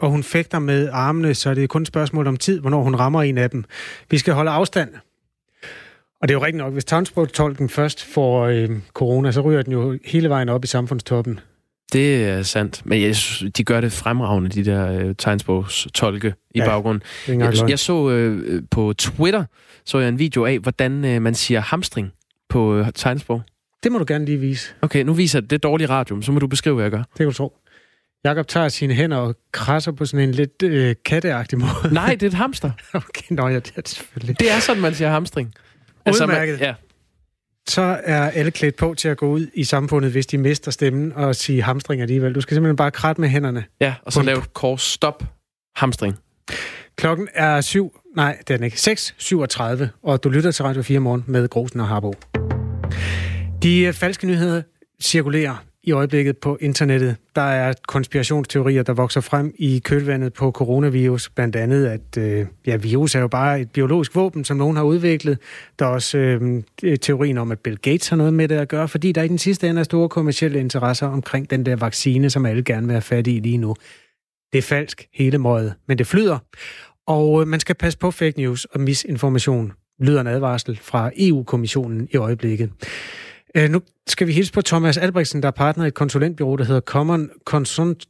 og hun fægter med armene, så det er kun et spørgsmål om tid, hvornår hun rammer en af dem. Vi skal holde afstand. Og det er jo rigtigt nok, hvis tegnsprogstolken først får øh, corona, så ryger den jo hele vejen op i samfundstoppen. Det er sandt, men jeg synes, de gør det fremragende, de der øh, tegnsprogstolke i ja, baggrunden. Jeg, jeg så øh, på Twitter, så jeg en video af, hvordan øh, man siger hamstring på øh, tegnsprog. Det må du gerne lige vise. Okay, nu viser det dårligt radio, så må du beskrive, hvad jeg gør. Det kan du tro. Jakob tager sine hænder og krasser på sådan en lidt øh, katteagtig måde. Nej, det er et hamster. okay, nå ja, det er det selvfølgelig. Det er sådan, man siger hamstring. Altså, Udmærket. Altså, ja. Så er alle klædt på til at gå ud i samfundet, hvis de mister stemmen og sige hamstring alligevel. Du skal simpelthen bare kratte med hænderne. Ja, og så lave kors stop hamstring. Klokken er 7, nej, det er den ikke, 6.37, og du lytter til Radio 4 morgen med Grosen og Harbo. De øh, falske nyheder cirkulerer i øjeblikket på internettet. Der er konspirationsteorier, der vokser frem i kølvandet på coronavirus. Blandt andet, at øh, ja, virus er jo bare et biologisk våben, som nogen har udviklet. Der er også øh, teorien om, at Bill Gates har noget med det at gøre, fordi der i den sidste ende er store kommersielle interesser omkring den der vaccine, som alle gerne vil have fat i lige nu. Det er falsk hele måde, men det flyder. Og øh, man skal passe på fake news og misinformation, lyder en advarsel fra EU-kommissionen i øjeblikket. Uh, nu skal vi hilse på Thomas Albrechtsen, der er partner i et konsulentbyrå, der hedder Common Consult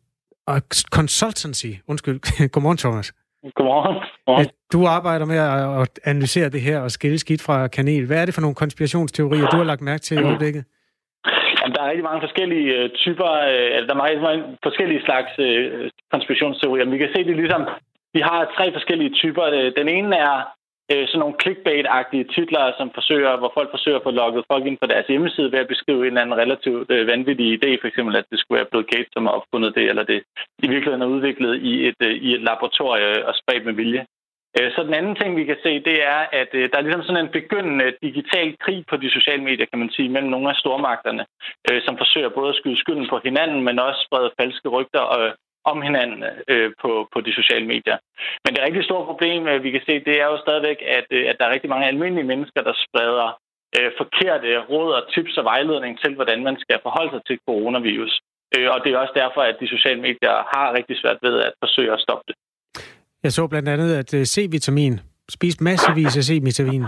Consultancy. Undskyld. Godmorgen, Thomas. Godmorgen. Godmorgen. Du arbejder med at analysere det her og skille skidt fra kanel. Hvad er det for nogle konspirationsteorier, du har lagt mærke til i øjeblikket? Jamen, der er rigtig mange forskellige uh, typer, uh, der er rigtig mange forskellige slags konspirationsteorier. Men vi kan se det ligesom, vi har tre forskellige typer. Den ene er øh, sådan nogle clickbait-agtige titler, som forsøger, hvor folk forsøger at få logget folk ind på deres hjemmeside ved at beskrive en eller anden relativt øh, vanvittig idé, for eksempel at det skulle være Bill Gates, som har opfundet det, eller det i virkeligheden er udviklet i et, øh, i et laboratorie øh, og spredt med vilje. Øh, så den anden ting, vi kan se, det er, at øh, der er ligesom sådan en begyndende digital krig på de sociale medier, kan man sige, mellem nogle af stormagterne, øh, som forsøger både at skyde skylden på hinanden, men også sprede falske rygter og, om hinanden øh, på, på de sociale medier. Men det rigtig store problem, øh, vi kan se, det er jo stadigvæk, at, øh, at der er rigtig mange almindelige mennesker, der spreder øh, forkerte råd og tips og vejledning til, hvordan man skal forholde sig til coronavirus. Øh, og det er også derfor, at de sociale medier har rigtig svært ved at forsøge at stoppe det. Jeg så blandt andet, at øh, C-vitamin, spis massevis af C-vitamin,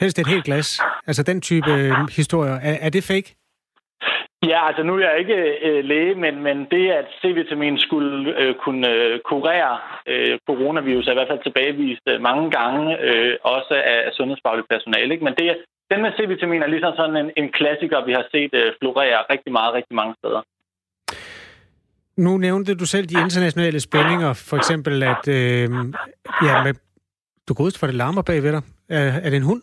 helst et helt glas. Altså den type historier. Er, er det fake? Ja, altså nu er jeg ikke øh, læge, men, men det, at C-vitamin skulle øh, kunne øh, kurere øh, coronavirus, er i hvert fald tilbagevist øh, mange gange, øh, også af, af sundhedsfagligt personale. Ikke? Men det, den med C-vitamin er ligesom sådan en, en klassiker, vi har set øh, florere rigtig meget, rigtig mange steder. Nu nævnte du selv de internationale spændinger, for eksempel at, øh, ja, med, du ud for det larmer bagved dig. Er, er det en hund?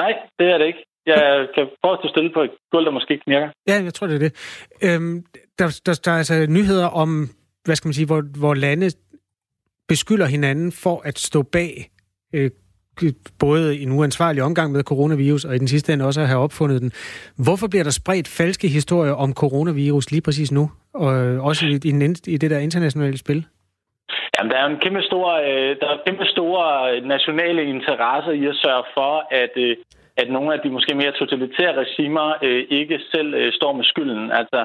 Nej, det er det ikke. Jeg kan prøve at stille på et gulv, der måske knirker. Ja, jeg tror, det er det. Øhm, der, der, der er altså nyheder om, hvad skal man sige, hvor, hvor lande beskylder hinanden for at stå bag øh, både en uansvarlig omgang med coronavirus, og i den sidste ende også at have opfundet den. Hvorfor bliver der spredt falske historier om coronavirus lige præcis nu, og også i, i, i det der internationale spil? Jamen, der er en kæmpe stor, øh, der er kæmpe store nationale interesser i at sørge for, at, øh, at nogle af de måske mere totalitære regimer øh, ikke selv øh, står med skylden. Altså,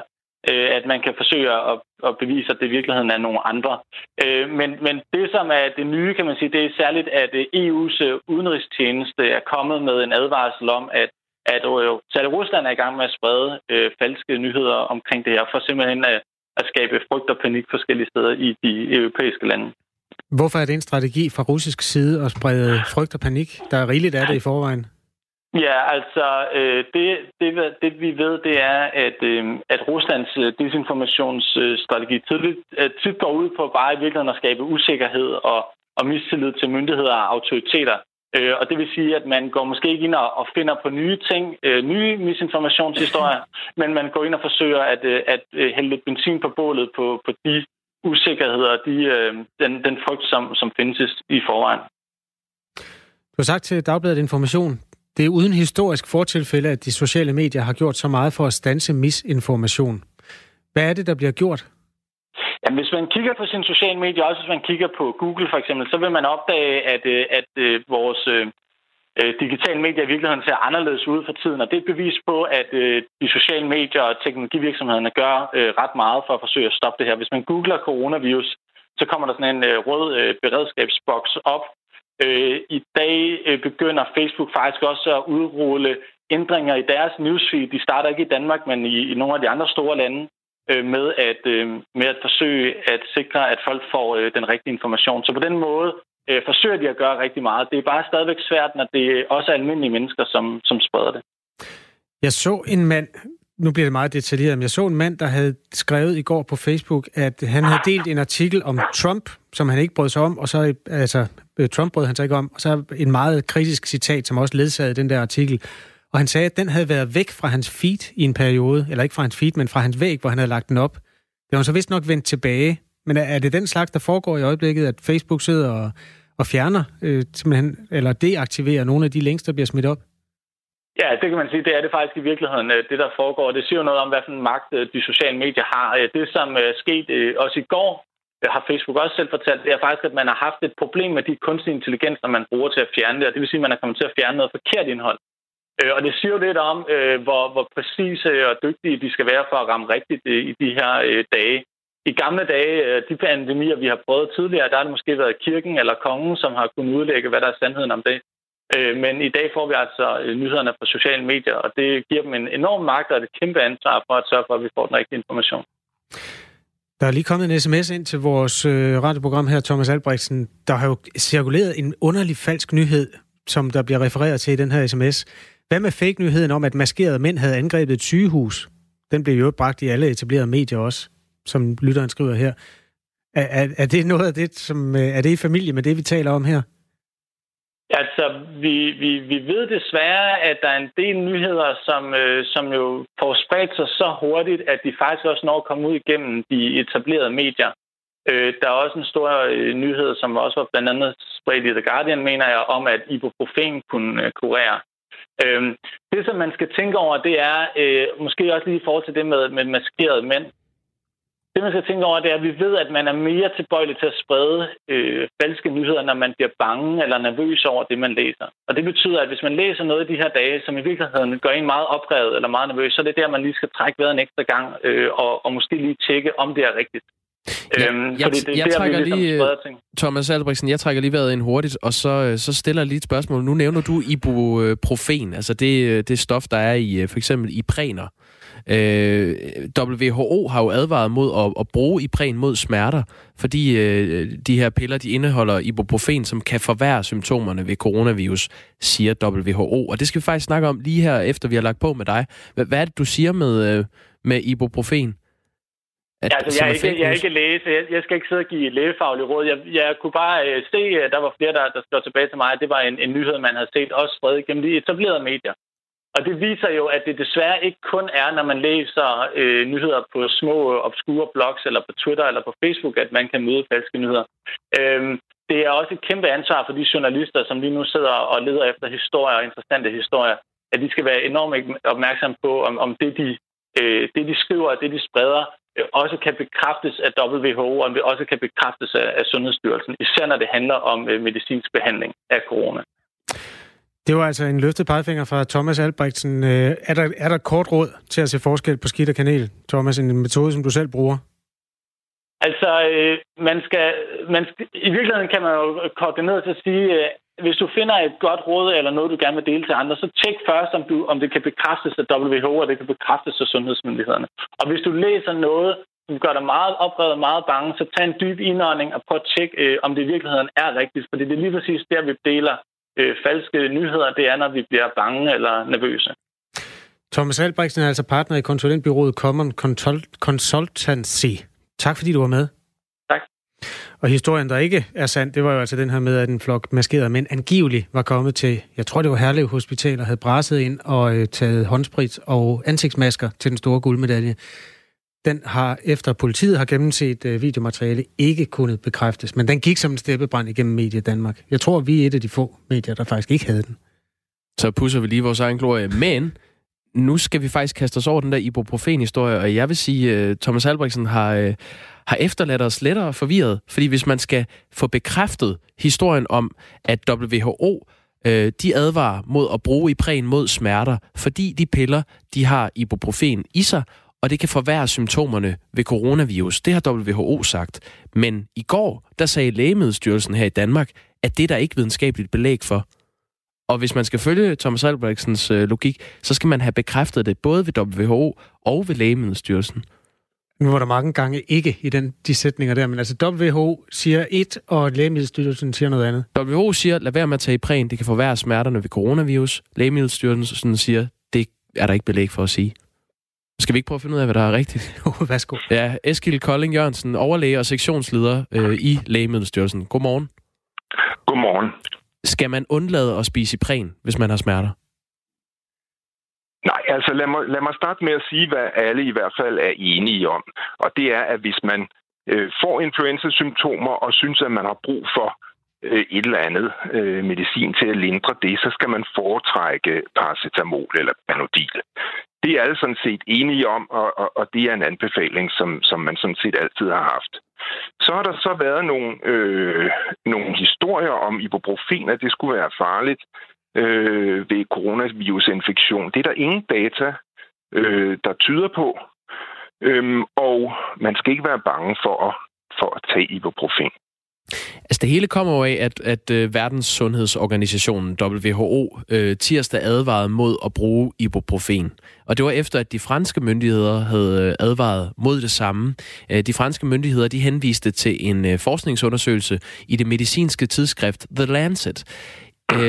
øh, at man kan forsøge at, at bevise, at det i virkeligheden er nogle andre. Øh, men, men det, som er det nye, kan man sige, det er særligt, at EU's udenrigstjeneste er kommet med en advarsel om, at at jo, særligt Rusland er i gang med at sprede øh, falske nyheder omkring det her, for simpelthen at, at skabe frygt og panik forskellige steder i de europæiske lande. Hvorfor er det en strategi fra russisk side at sprede frygt og panik? Der er rigeligt af det i forvejen. Ja, altså øh, det, det, det vi ved, det er, at, øh, at Ruslands øh, desinformationsstrategi tidligt, tit går ud på bare i virkeligheden at skabe usikkerhed og, og mistillid til myndigheder og autoriteter. Øh, og det vil sige, at man går måske ikke ind og, og finder på nye ting, øh, nye misinformationshistorier, men man går ind og forsøger at, øh, at hælde lidt benzin på bålet på, på de usikkerheder, de, øh, den, den frygt, som, som findes i forvejen. Du har sagt til Dagbladet Information, det er uden historisk fortilfælde, at de sociale medier har gjort så meget for at stanse misinformation. Hvad er det, der bliver gjort? Jamen, hvis man kigger på sine sociale medier, også hvis man kigger på Google for eksempel, så vil man opdage, at, øh, at, øh, vores øh, digitale medier i virkeligheden ser anderledes ud for tiden. Og det er et bevis på, at de sociale medier og teknologivirksomhederne gør ret meget for at forsøge at stoppe det her. Hvis man googler coronavirus, så kommer der sådan en rød beredskabsboks op. Øh, I dag øh, begynder Facebook faktisk også at udrulle ændringer i deres newsfeed. De starter ikke i Danmark, men i, i nogle af de andre store lande øh, med, at, øh, med at forsøge at sikre, at folk får øh, den rigtige information. Så på den måde øh, forsøger de at gøre rigtig meget. Det er bare stadigvæk svært, når det også er almindelige mennesker, som, som spreder det. Jeg så en mand, nu bliver det meget detaljeret, men jeg så en mand, der havde skrevet i går på Facebook, at han havde delt en artikel om Trump, som han ikke brød sig om, og så, altså, øh, Trump brød han sig ikke om, og så en meget kritisk citat, som også ledsagede den der artikel, og han sagde, at den havde været væk fra hans feed i en periode, eller ikke fra hans feed, men fra hans væg, hvor han havde lagt den op. Det var så vist nok vendt tilbage. Men er det den slags, der foregår i øjeblikket, at Facebook sidder og, og fjerner, øh, simpelthen, eller deaktiverer nogle af de links, der bliver smidt op? Ja, det kan man sige. Det er det faktisk i virkeligheden, øh, det der foregår. Det siger jo noget om, hvad for en magt øh, de sociale medier har. Øh, det, som skete også i går, har Facebook også selv fortalt, det er faktisk, at man har haft et problem med de kunstige intelligenser, man bruger til at fjerne det. Og det vil sige, at man er kommet til at fjerne noget forkert indhold. Og det siger jo lidt om, hvor, hvor præcise og dygtige de skal være for at ramme rigtigt i de her dage. I gamle dage, de pandemier, vi har prøvet tidligere, der har det måske været kirken eller kongen, som har kunnet udlægge, hvad der er sandheden om det. Øh, men i dag får vi altså øh, nyhederne fra sociale medier, og det giver dem en enorm magt og et kæmpe ansvar for at sørge for, at vi får den rigtige information. Der er lige kommet en sms ind til vores øh, radioprogram her, Thomas Albrechtsen. Der har jo cirkuleret en underlig falsk nyhed, som der bliver refereret til i den her sms. Hvad med fake-nyheden om, at maskerede mænd havde angrebet et sygehus? Den blev jo bragt i alle etablerede medier også, som lytteren skriver her. Er, er, er det noget af det, som er det i familie med det, vi taler om her? Altså, vi, vi, vi ved desværre, at der er en del nyheder, som, øh, som jo får spredt sig så hurtigt, at de faktisk også når at komme ud igennem de etablerede medier. Øh, der er også en stor øh, nyhed, som også var blandt andet spredt i The Guardian, mener jeg, om at ibuprofen kunne øh, kurere Øh, det, som man skal tænke over, det er øh, måske også lige i forhold til det med, med maskerede mænd. Det, man skal tænke over, det er, at vi ved, at man er mere tilbøjelig til at sprede øh, falske nyheder, når man bliver bange eller nervøs over det, man læser. Og det betyder, at hvis man læser noget i de her dage, som i virkeligheden gør en meget oprevet eller meget nervøs, så er det der, man lige skal trække vejret en ekstra gang øh, og, og måske lige tjekke, om det er rigtigt. Ja, øhm, jeg, fordi det, jeg der, trækker ligesom lige, Thomas Albrechtsen, jeg trækker lige vejret ind hurtigt, og så, øh, så stiller jeg lige et spørgsmål. Nu nævner du ibuprofen, altså det, øh, det stof, der er i øh, for eksempel i præner. Øh, WHO har jo advaret mod at, at bruge Ipren mod smerter, fordi øh, de her piller, de indeholder ibuprofen, som kan forværre symptomerne ved coronavirus, siger WHO. Og det skal vi faktisk snakke om lige her, efter vi har lagt på med dig. Hvad, hvad er det, du siger med, øh, med ibuprofen? At, ja, altså, jeg, er ikke, jeg er ikke læge, så jeg, jeg skal ikke sidde og give lægefaglige råd. Jeg, jeg kunne bare øh, se, at der var flere, der, der skrev tilbage til mig, at det var en, en nyhed, man havde set også spredt gennem de etablerede medier. Og det viser jo, at det desværre ikke kun er, når man læser øh, nyheder på små, obskure blogs, eller på Twitter, eller på Facebook, at man kan møde falske nyheder. Øhm, det er også et kæmpe ansvar for de journalister, som lige nu sidder og leder efter historier og interessante historier, at de skal være enormt opmærksomme på, om, om det, de, øh, det, de skriver og det, de spreder, Øh, også kan bekræftes af WHO, og det også kan bekræftes af, Sundhedsstyrelsen, især når det handler om øh, medicinsk behandling af corona. Det var altså en løftet pegefinger fra Thomas Albrechtsen. Øh, er der, er der kort råd til at se forskel på skidt og kanel, Thomas? En metode, som du selv bruger? Altså, øh, man skal, man skal, i virkeligheden kan man jo korte det ned til at sige, øh, hvis du finder et godt råd eller noget, du gerne vil dele til andre, så tjek først, om, du, om det kan bekræftes af WHO, og det kan bekræftes af sundhedsmyndighederne. Og hvis du læser noget, som gør dig meget oprevet, meget bange, så tag en dyb indånding og prøv at tjekke, øh, om det i virkeligheden er rigtigt. Fordi det er lige præcis der, vi deler øh, falske nyheder. Det er, når vi bliver bange eller nervøse. Thomas Albrechtsen er altså partner i konsulentbyrået Common Consultancy. Tak fordi du var med. Og historien, der ikke er sand, det var jo altså den her med, at en flok maskerede mænd angiveligt var kommet til, jeg tror det var Herlev Hospital, og havde brasset ind og øh, taget håndsprit og ansigtsmasker til den store guldmedalje. Den har, efter politiet har gennemset øh, videomateriale, ikke kunnet bekræftes. Men den gik som en steppebrand igennem Medie Danmark. Jeg tror, vi er et af de få medier, der faktisk ikke havde den. Så pusser vi lige vores egen glorie. Men nu skal vi faktisk kaste os over den der ibuprofen-historie, og jeg vil sige, øh, Thomas Albrechtsen har, øh, har efterladt os lettere forvirret, fordi hvis man skal få bekræftet historien om, at WHO øh, de advarer mod at bruge Ipren mod smerter, fordi de piller, de har ibuprofen i sig, og det kan forværre symptomerne ved coronavirus. Det har WHO sagt. Men i går, der sagde Lægemiddelstyrelsen her i Danmark, at det er der ikke videnskabeligt belæg for. Og hvis man skal følge Thomas Albrechtsens øh, logik, så skal man have bekræftet det både ved WHO og ved Lægemiddelstyrelsen. Nu var der mange gange ikke i den, de sætninger der, men altså WHO siger et, og Lægemiddelstyrelsen siger noget andet. WHO siger, lad være med at tage i præn, det kan forværre smerterne ved coronavirus. Lægemiddelstyrelsen siger, det er der ikke belæg for at sige. Skal vi ikke prøve at finde ud af, hvad der er rigtigt? Jo, værsgo. Ja, Eskil Kolding Jørgensen, overlæge og sektionsleder øh, i Lægemiddelstyrelsen. Godmorgen. Godmorgen. Skal man undlade at spise præn, hvis man har smerter? Nej, altså lad mig, lad mig starte med at sige, hvad alle i hvert fald er enige om. Og det er, at hvis man øh, får influenza-symptomer og synes, at man har brug for øh, et eller andet øh, medicin til at lindre det, så skal man foretrække paracetamol eller panodil. Det er alle sådan set enige om, og, og, og det er en anbefaling, som, som man sådan set altid har haft. Så har der så været nogle, øh, nogle historier om ibuprofen, at det skulle være farligt øh, ved coronavirusinfektion. Det er der ingen data, øh, der tyder på. Øhm, og man skal ikke være bange for at, for at tage ibuprofen. Altså det hele kommer jo af, at, at øh, uh, Verdens Sundhedsorganisationen, WHO, øh, tirsdag advarede mod at bruge ibuprofen. Og det var efter, at de franske myndigheder havde øh, advaret mod det samme. De franske myndigheder de henviste til en forskningsundersøgelse i det medicinske tidsskrift The Lancet.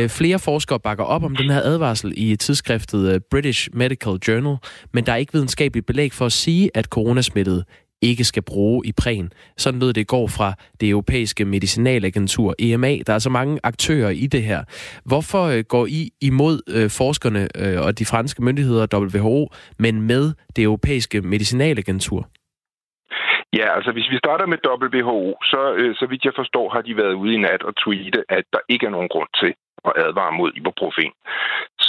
Flere forskere bakker op om den her advarsel i tidsskriftet British Medical Journal, men der er ikke videnskabeligt belæg for at sige, at coronasmittede ikke skal bruge i præn. Sådan lød det i går fra det europæiske medicinalagentur EMA. Der er så mange aktører i det her. Hvorfor øh, går I imod øh, forskerne øh, og de franske myndigheder WHO, men med det europæiske medicinalagentur? Ja, altså hvis vi starter med WHO, så, øh, så vidt jeg forstår, har de været ude i nat og tweete, at der ikke er nogen grund til at advare mod ibuprofen.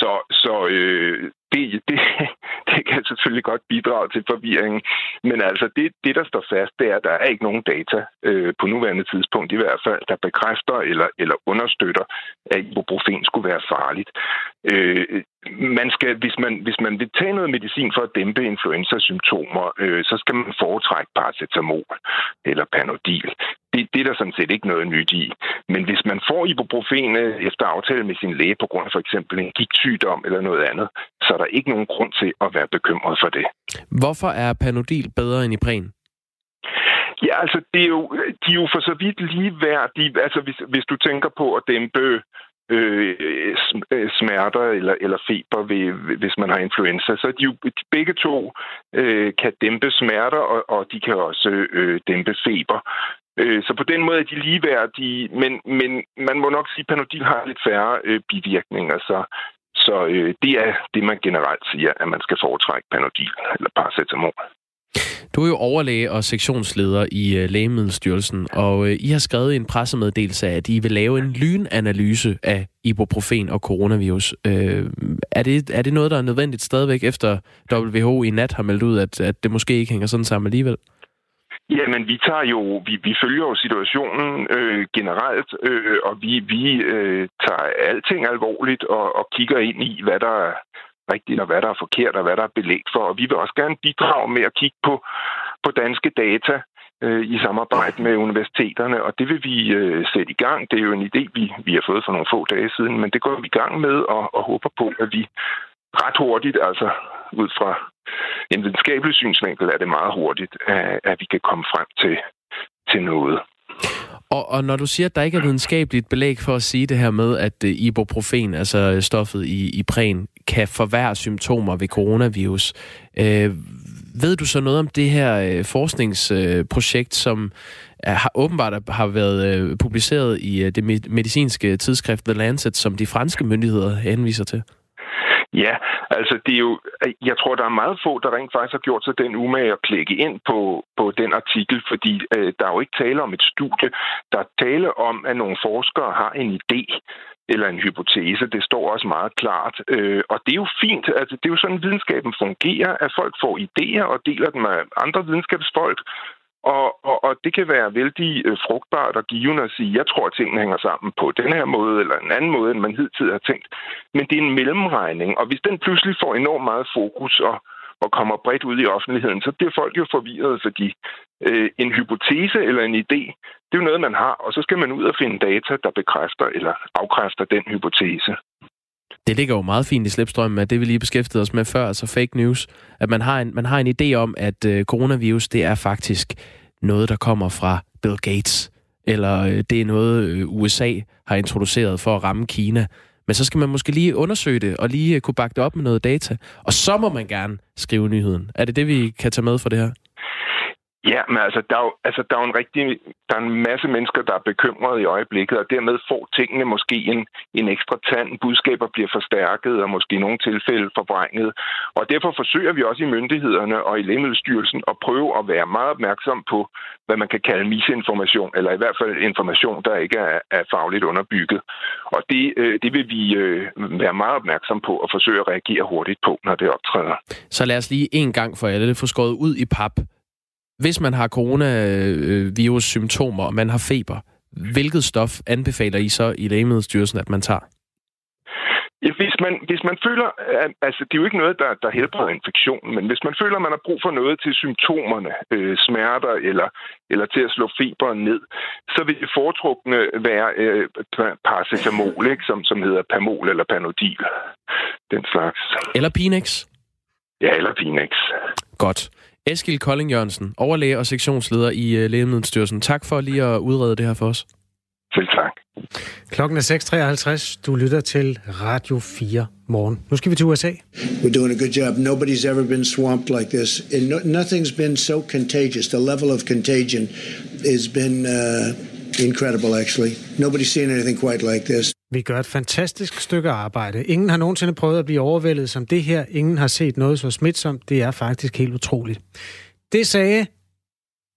Så, så øh, det, det, det kan selvfølgelig godt bidrage til forvirringen. Men altså, det, det der står fast, det er, at der er ikke nogen data øh, på nuværende tidspunkt, i hvert fald, der bekræfter eller, eller understøtter, at ibuprofen skulle være farligt. Øh, man skal, hvis, man, hvis man vil tage noget medicin for at dæmpe influenza-symptomer, øh, så skal man foretrække paracetamol eller panodil. Det, det er der sådan set ikke noget nyt i. Men hvis man får ibuprofen øh, efter aftale med sin læge på grund af for eksempel en gigt gigtsygdom eller noget andet, Så er der ikke nogen grund til at være bekymret for det. Hvorfor er Panodil bedre end Ipren? Ja, altså, det er jo, de er jo for så vidt ligeværdige. Altså, hvis, hvis du tænker på at dæmpe øh, øh smerter eller, eller feber, ved, hvis man har influenza. Så de jo begge to øh, kan dæmpe smerter, og, og de kan også øh, dæmpe feber. Øh, så på den måde er de ligeværdige, men, men man må nok sige, at Panodil har lidt færre øh, bivirkninger, så, så øh, det er det, man generelt siger, at man skal foretrække Panodil eller paracetamol. Du er jo overlæge og sektionsleder i øh, Lægemiddelstyrelsen, og øh, I har skrevet i en pressemeddelelse, at I vil lave en lynanalyse af ibuprofen og coronavirus. Øh, er, det, er det noget, der er nødvendigt stadigvæk, efter WHO i nat har meldt ud, at, at det måske ikke hænger sådan sammen alligevel? Jamen, vi tager jo, vi, vi følger jo situationen øh, generelt, øh, og vi, vi øh, tager alting alvorligt og, og kigger ind i, hvad der rigtigt, og hvad der er forkert, og hvad der er belæg for. Og vi vil også gerne bidrage med at kigge på, på danske data øh, i samarbejde med universiteterne, og det vil vi øh, sætte i gang. Det er jo en idé, vi, vi har fået for nogle få dage siden, men det går vi i gang med og, og håber på, at vi ret hurtigt, altså ud fra en videnskabelig synsvinkel, er det meget hurtigt, at, at vi kan komme frem til, til noget. Og, og når du siger, at der ikke er videnskabeligt belæg for at sige det her med, at øh, ibuprofen, altså stoffet i, i præn, kan forværre symptomer ved coronavirus, øh, ved du så noget om det her øh, forskningsprojekt, som er, har, åbenbart har været øh, publiceret i øh, det medicinske tidsskrift The Lancet, som de franske myndigheder henviser til? Ja, altså det er jo, jeg tror, der er meget få, der rent faktisk har gjort sig den umage at klikke ind på, på den artikel, fordi øh, der er jo ikke tale om et studie. Der er tale om, at nogle forskere har en idé eller en hypotese. Det står også meget klart. Øh, og det er jo fint. Altså, det er jo sådan, videnskaben fungerer, at folk får idéer og deler dem med andre videnskabsfolk. Og, og, og det kan være vældig øh, frugtbart og givende at sige, jeg tror, at tingene hænger sammen på den her måde eller en anden måde, end man hidtil har tænkt. Men det er en mellemregning, og hvis den pludselig får enormt meget fokus og, og kommer bredt ud i offentligheden, så bliver folk jo forvirret, fordi øh, en hypotese eller en idé, det er jo noget, man har, og så skal man ud og finde data, der bekræfter eller afkræfter den hypotese. Det ligger jo meget fint i slipstrømmen, at det vi lige beskæftigede os med før, altså fake news, at man har en, man har en idé om, at øh, coronavirus, det er faktisk noget, der kommer fra Bill Gates, eller øh, det er noget, øh, USA har introduceret for at ramme Kina. Men så skal man måske lige undersøge det, og lige øh, kunne bakke det op med noget data. Og så må man gerne skrive nyheden. Er det det, vi kan tage med for det her? Ja, men altså, der er jo, altså, der er jo en rigtig, der er en masse mennesker, der er bekymrede i øjeblikket, og dermed får tingene måske en, en ekstra tand. Budskaber bliver forstærket, og måske i nogle tilfælde forvrænget. Og derfor forsøger vi også i myndighederne og i Lægemiddelstyrelsen at prøve at være meget opmærksom på, hvad man kan kalde misinformation, eller i hvert fald information, der ikke er, er fagligt underbygget. Og det, øh, det vil vi øh, være meget opmærksom på og forsøge at reagere hurtigt på, når det optræder. Så lad os lige en gang for alle få skåret ud i pap hvis man har coronavirus-symptomer, og man har feber, hvilket stof anbefaler I så i Lægemiddelstyrelsen, at man tager? Hvis, man, hvis man føler, at, altså det er jo ikke noget, der, der helbreder infektionen, men hvis man føler, at man har brug for noget til symptomerne, øh, smerter eller, eller til at slå feberen ned, så vil det foretrukne være øh, paracetamol, ikke, som, som hedder Pamol eller Panodil. Den slags. Eller Pinex? Ja, eller Pinex. Godt. Eskil Kolding Jørgensen, overlæge og sektionsleder i uh, Lægemiddelstyrelsen. Tak for lige at udrede det her for os. Selv tak. Klokken er 6.53. Du lytter til Radio 4 morgen. Nu skal vi til USA. We're doing a good job. Nobody's ever been swamped like this. And no, nothing's been so contagious. The level of contagion has been uh, incredible, actually. Nobody's seen anything quite like this. Vi gør et fantastisk stykke arbejde. Ingen har nogensinde prøvet at blive overvældet som det her. Ingen har set noget så smitsomt. Det er faktisk helt utroligt. Det sagde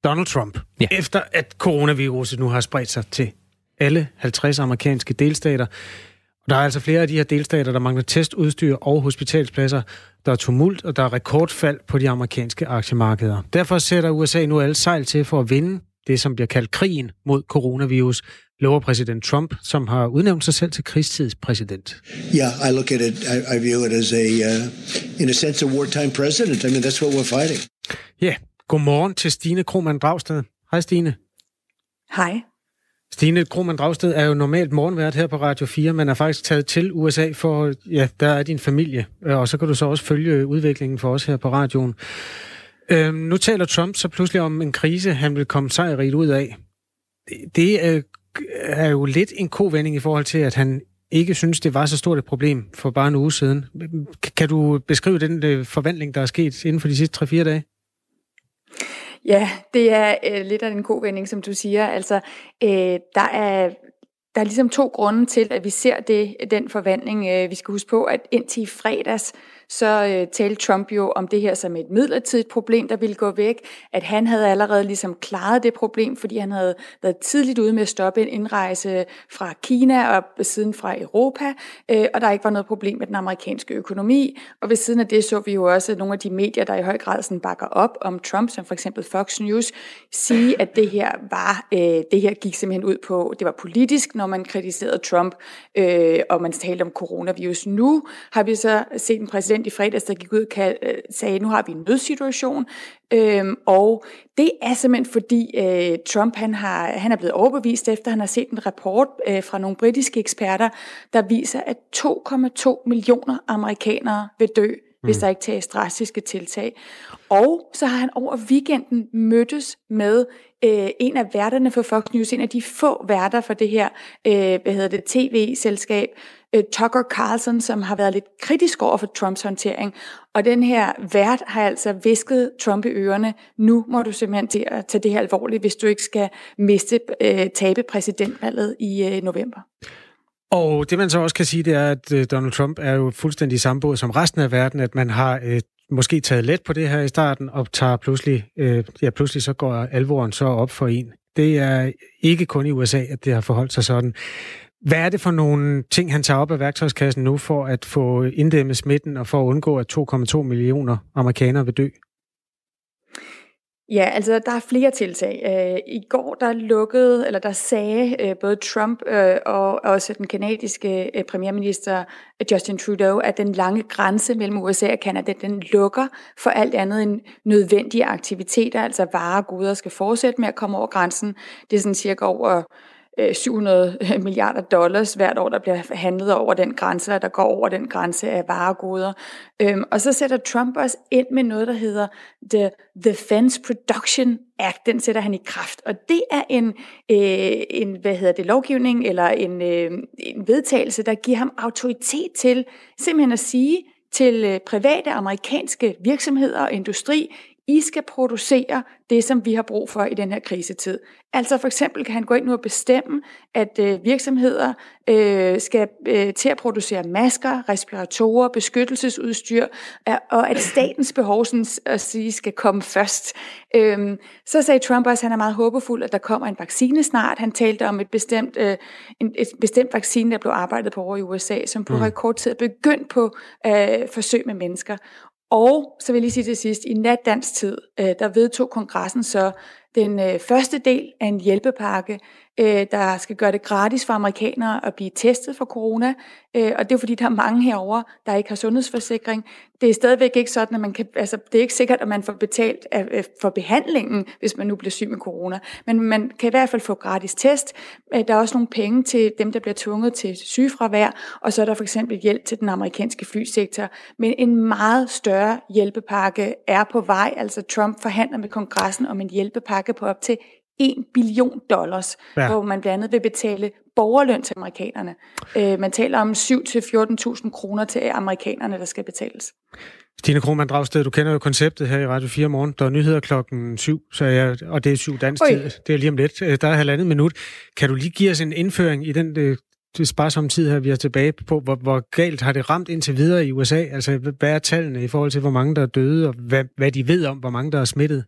Donald Trump, ja. efter at coronaviruset nu har spredt sig til alle 50 amerikanske delstater. Der er altså flere af de her delstater, der mangler testudstyr og hospitalspladser. Der er tumult, og der er rekordfald på de amerikanske aktiemarkeder. Derfor sætter USA nu alle sejl til for at vinde det, som bliver kaldt krigen mod coronavirus, lover præsident Trump, som har udnævnt sig selv til krigstidspræsident. Yeah, I look at it, I, I view it as a, uh, in a sense, a wartime president. I mean, that's what we're fighting. Ja, yeah. godmorgen til Stine Krohmann Dragsted. Hej Stine. Hej. Stine Krohmann Dragsted er jo normalt morgenvært her på Radio 4, men er faktisk taget til USA for, ja, der er din familie, øh, og så kan du så også følge udviklingen for os her på radioen. Øhm, nu taler Trump så pludselig om en krise, han vil komme sejrigt ud af. Det er, er jo lidt en kovending i forhold til, at han ikke synes, det var så stort et problem for bare en uge siden. Kan du beskrive den øh, forvandling, der er sket inden for de sidste 3-4 dage? Ja, det er øh, lidt af en kovending, som du siger. Altså, øh, der er der er ligesom to grunde til, at vi ser det, den forvandling. Øh, vi skal huske på, at indtil i fredags, så øh, talte Trump jo om det her som et midlertidigt problem, der ville gå væk, at han havde allerede ligesom klaret det problem, fordi han havde været tidligt ude med at stoppe en indrejse fra Kina og siden fra Europa, øh, og der ikke var noget problem med den amerikanske økonomi. Og ved siden af det så vi jo også nogle af de medier, der i høj grad sådan bakker op om Trump, som for eksempel Fox News, sige, at det her var, øh, det her gik simpelthen ud på, det var politisk, når man kritiserede Trump, øh, og man talte om coronavirus. Nu har vi så set en præsident præsident i fredags, der gik ud og øh, sagde, nu har vi en nødsituation, øhm, og det er simpelthen fordi øh, Trump han, har, han er blevet overbevist efter, han har set en rapport øh, fra nogle britiske eksperter, der viser, at 2,2 millioner amerikanere vil dø, hvis mm. der ikke tages drastiske tiltag. Og så har han over weekenden mødtes med øh, en af værterne for Fox News, en af de få værter for det her, øh, hvad hedder det, tv-selskab, øh, Tucker Carlson, som har været lidt kritisk over for Trumps håndtering. Og den her vært har altså visket Trump i ørerne, nu må du simpelthen til at tage det her alvorligt, hvis du ikke skal miste, øh, tabe præsidentvalget i øh, november. Og det man så også kan sige, det er, at øh, Donald Trump er jo fuldstændig i samme båd som resten af verden, at man har øh, måske taget let på det her i starten, og tager pludselig, øh, ja, pludselig så går alvoren så op for en. Det er ikke kun i USA, at det har forholdt sig sådan. Hvad er det for nogle ting, han tager op af værktøjskassen nu for at få inddæmmet smitten og for at undgå, at 2,2 millioner amerikanere vil dø? Ja, altså der er flere tiltag. Øh, I går der lukkede, eller der sagde øh, både Trump øh, og også den kanadiske øh, premierminister øh, Justin Trudeau, at den lange grænse mellem USA og Kanada, den lukker for alt andet end nødvendige aktiviteter, altså varer og goder skal fortsætte med at komme over grænsen. Det er sådan cirka over Øh, 700 øh, milliarder dollars hvert år, der bliver handlet over den grænse, der går over den grænse af varegoder. Øhm, og så sætter Trump også ind med noget, der hedder The Defense Production Act. Den sætter han i kraft. Og det er en, øh, en hvad hedder det, lovgivning eller en, øh, en vedtagelse, der giver ham autoritet til simpelthen at sige til øh, private amerikanske virksomheder og industri, i skal producere det, som vi har brug for i den her krisetid. Altså for eksempel kan han gå ind nu og bestemme, at øh, virksomheder øh, skal øh, til at producere masker, respiratorer, beskyttelsesudstyr, øh, og at statens behov sådan at sige, skal komme først. Øh, så sagde Trump også, at han er meget håbefuld, at der kommer en vaccine snart. Han talte om et bestemt, øh, en, et bestemt vaccine, der blev arbejdet på over i USA, som på mm. rekordtid er begyndt på øh, forsøg med mennesker. Og så vil jeg lige sige til sidst, i natdansk tid, øh, der vedtog kongressen så den øh, første del af en hjælpepakke, øh, der skal gøre det gratis for amerikanere at blive testet for corona. Øh, og det er fordi, der er mange herover, der ikke har sundhedsforsikring. Det er stadigvæk ikke sådan, at man kan, altså, det er ikke sikkert, at man får betalt af, øh, for behandlingen, hvis man nu bliver syg med corona. Men man kan i hvert fald få gratis test. Øh, der er også nogle penge til dem, der bliver tvunget til sygefravær. Og så er der for eksempel hjælp til den amerikanske flysektor. Men en meget større hjælpepakke er på vej. Altså Trump forhandler med kongressen om en hjælpepakke på op til 1 billion dollars, ja. hvor man blandt andet vil betale borgerløn til amerikanerne. Øh, man taler om 7-14.000 kroner til amerikanerne, der skal betales. Stine Krohmann Dragsted, du kender jo konceptet her i Radio 4 morgen. Der er nyheder klokken 7, så jeg, og det er 7 dansk Oi. tid. Det er lige om lidt. Øh, der er halvandet minut. Kan du lige give os en indføring i den det sparsomme tid her, vi er tilbage på? Hvor, hvor galt har det ramt indtil videre i USA? Altså, hvad er tallene i forhold til, hvor mange der er døde, og hvad, hvad de ved om, hvor mange der er smittet?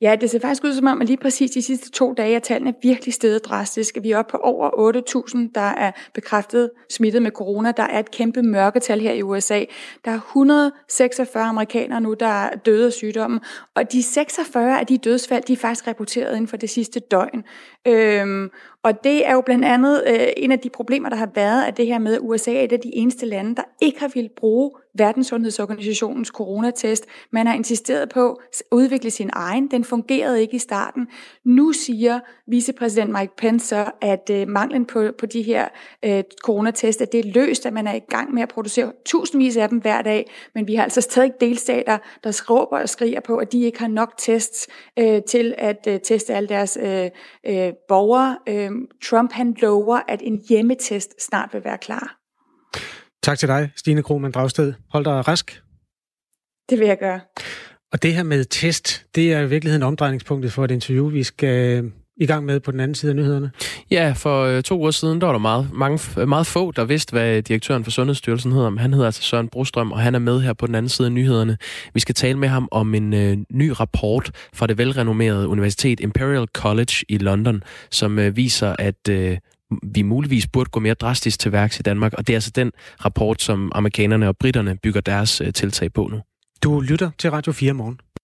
Ja, det ser faktisk ud som om, at lige præcis de sidste to dage er tallene virkelig steget drastisk. Vi er oppe på over 8.000, der er bekræftet smittet med corona. Der er et kæmpe mørketal her i USA. Der er 146 amerikanere nu, der er døde af sygdommen. Og de 46 af de dødsfald, de er faktisk rapporteret inden for det sidste døgn. Øhm, og det er jo blandt andet øh, en af de problemer, der har været, at det her med, at USA er et af de eneste lande, der ikke har ville bruge Verdenssundhedsorganisationens coronatest. Man har insisteret på at udvikle sin egen. Den fungerede ikke i starten. Nu siger vicepræsident Mike Pence så, at øh, manglen på, på de her øh, coronatest, at det er løst, at man er i gang med at producere tusindvis af dem hver dag, men vi har altså stadig delstater, der råber og skriger på, at de ikke har nok tests øh, til at øh, teste alle deres øh, øh, borgere. Øh, Trump han lover, at en hjemmetest snart vil være klar. Tak til dig, Stine Krohmann Dragsted. Hold dig rask. Det vil jeg gøre. Og det her med test, det er i virkeligheden omdrejningspunktet for et interview, vi skal i gang med på den anden side af nyhederne. Ja, for øh, to uger siden, der var der meget, mange, meget få, der vidste, hvad direktøren for Sundhedsstyrelsen hedder. Han hedder altså Søren Brostrøm, og han er med her på den anden side af nyhederne. Vi skal tale med ham om en øh, ny rapport fra det velrenommerede universitet Imperial College i London, som øh, viser, at øh, vi muligvis burde gå mere drastisk til værks i Danmark, og det er altså den rapport, som amerikanerne og britterne bygger deres øh, tiltag på nu. Du lytter til Radio 4 morgen.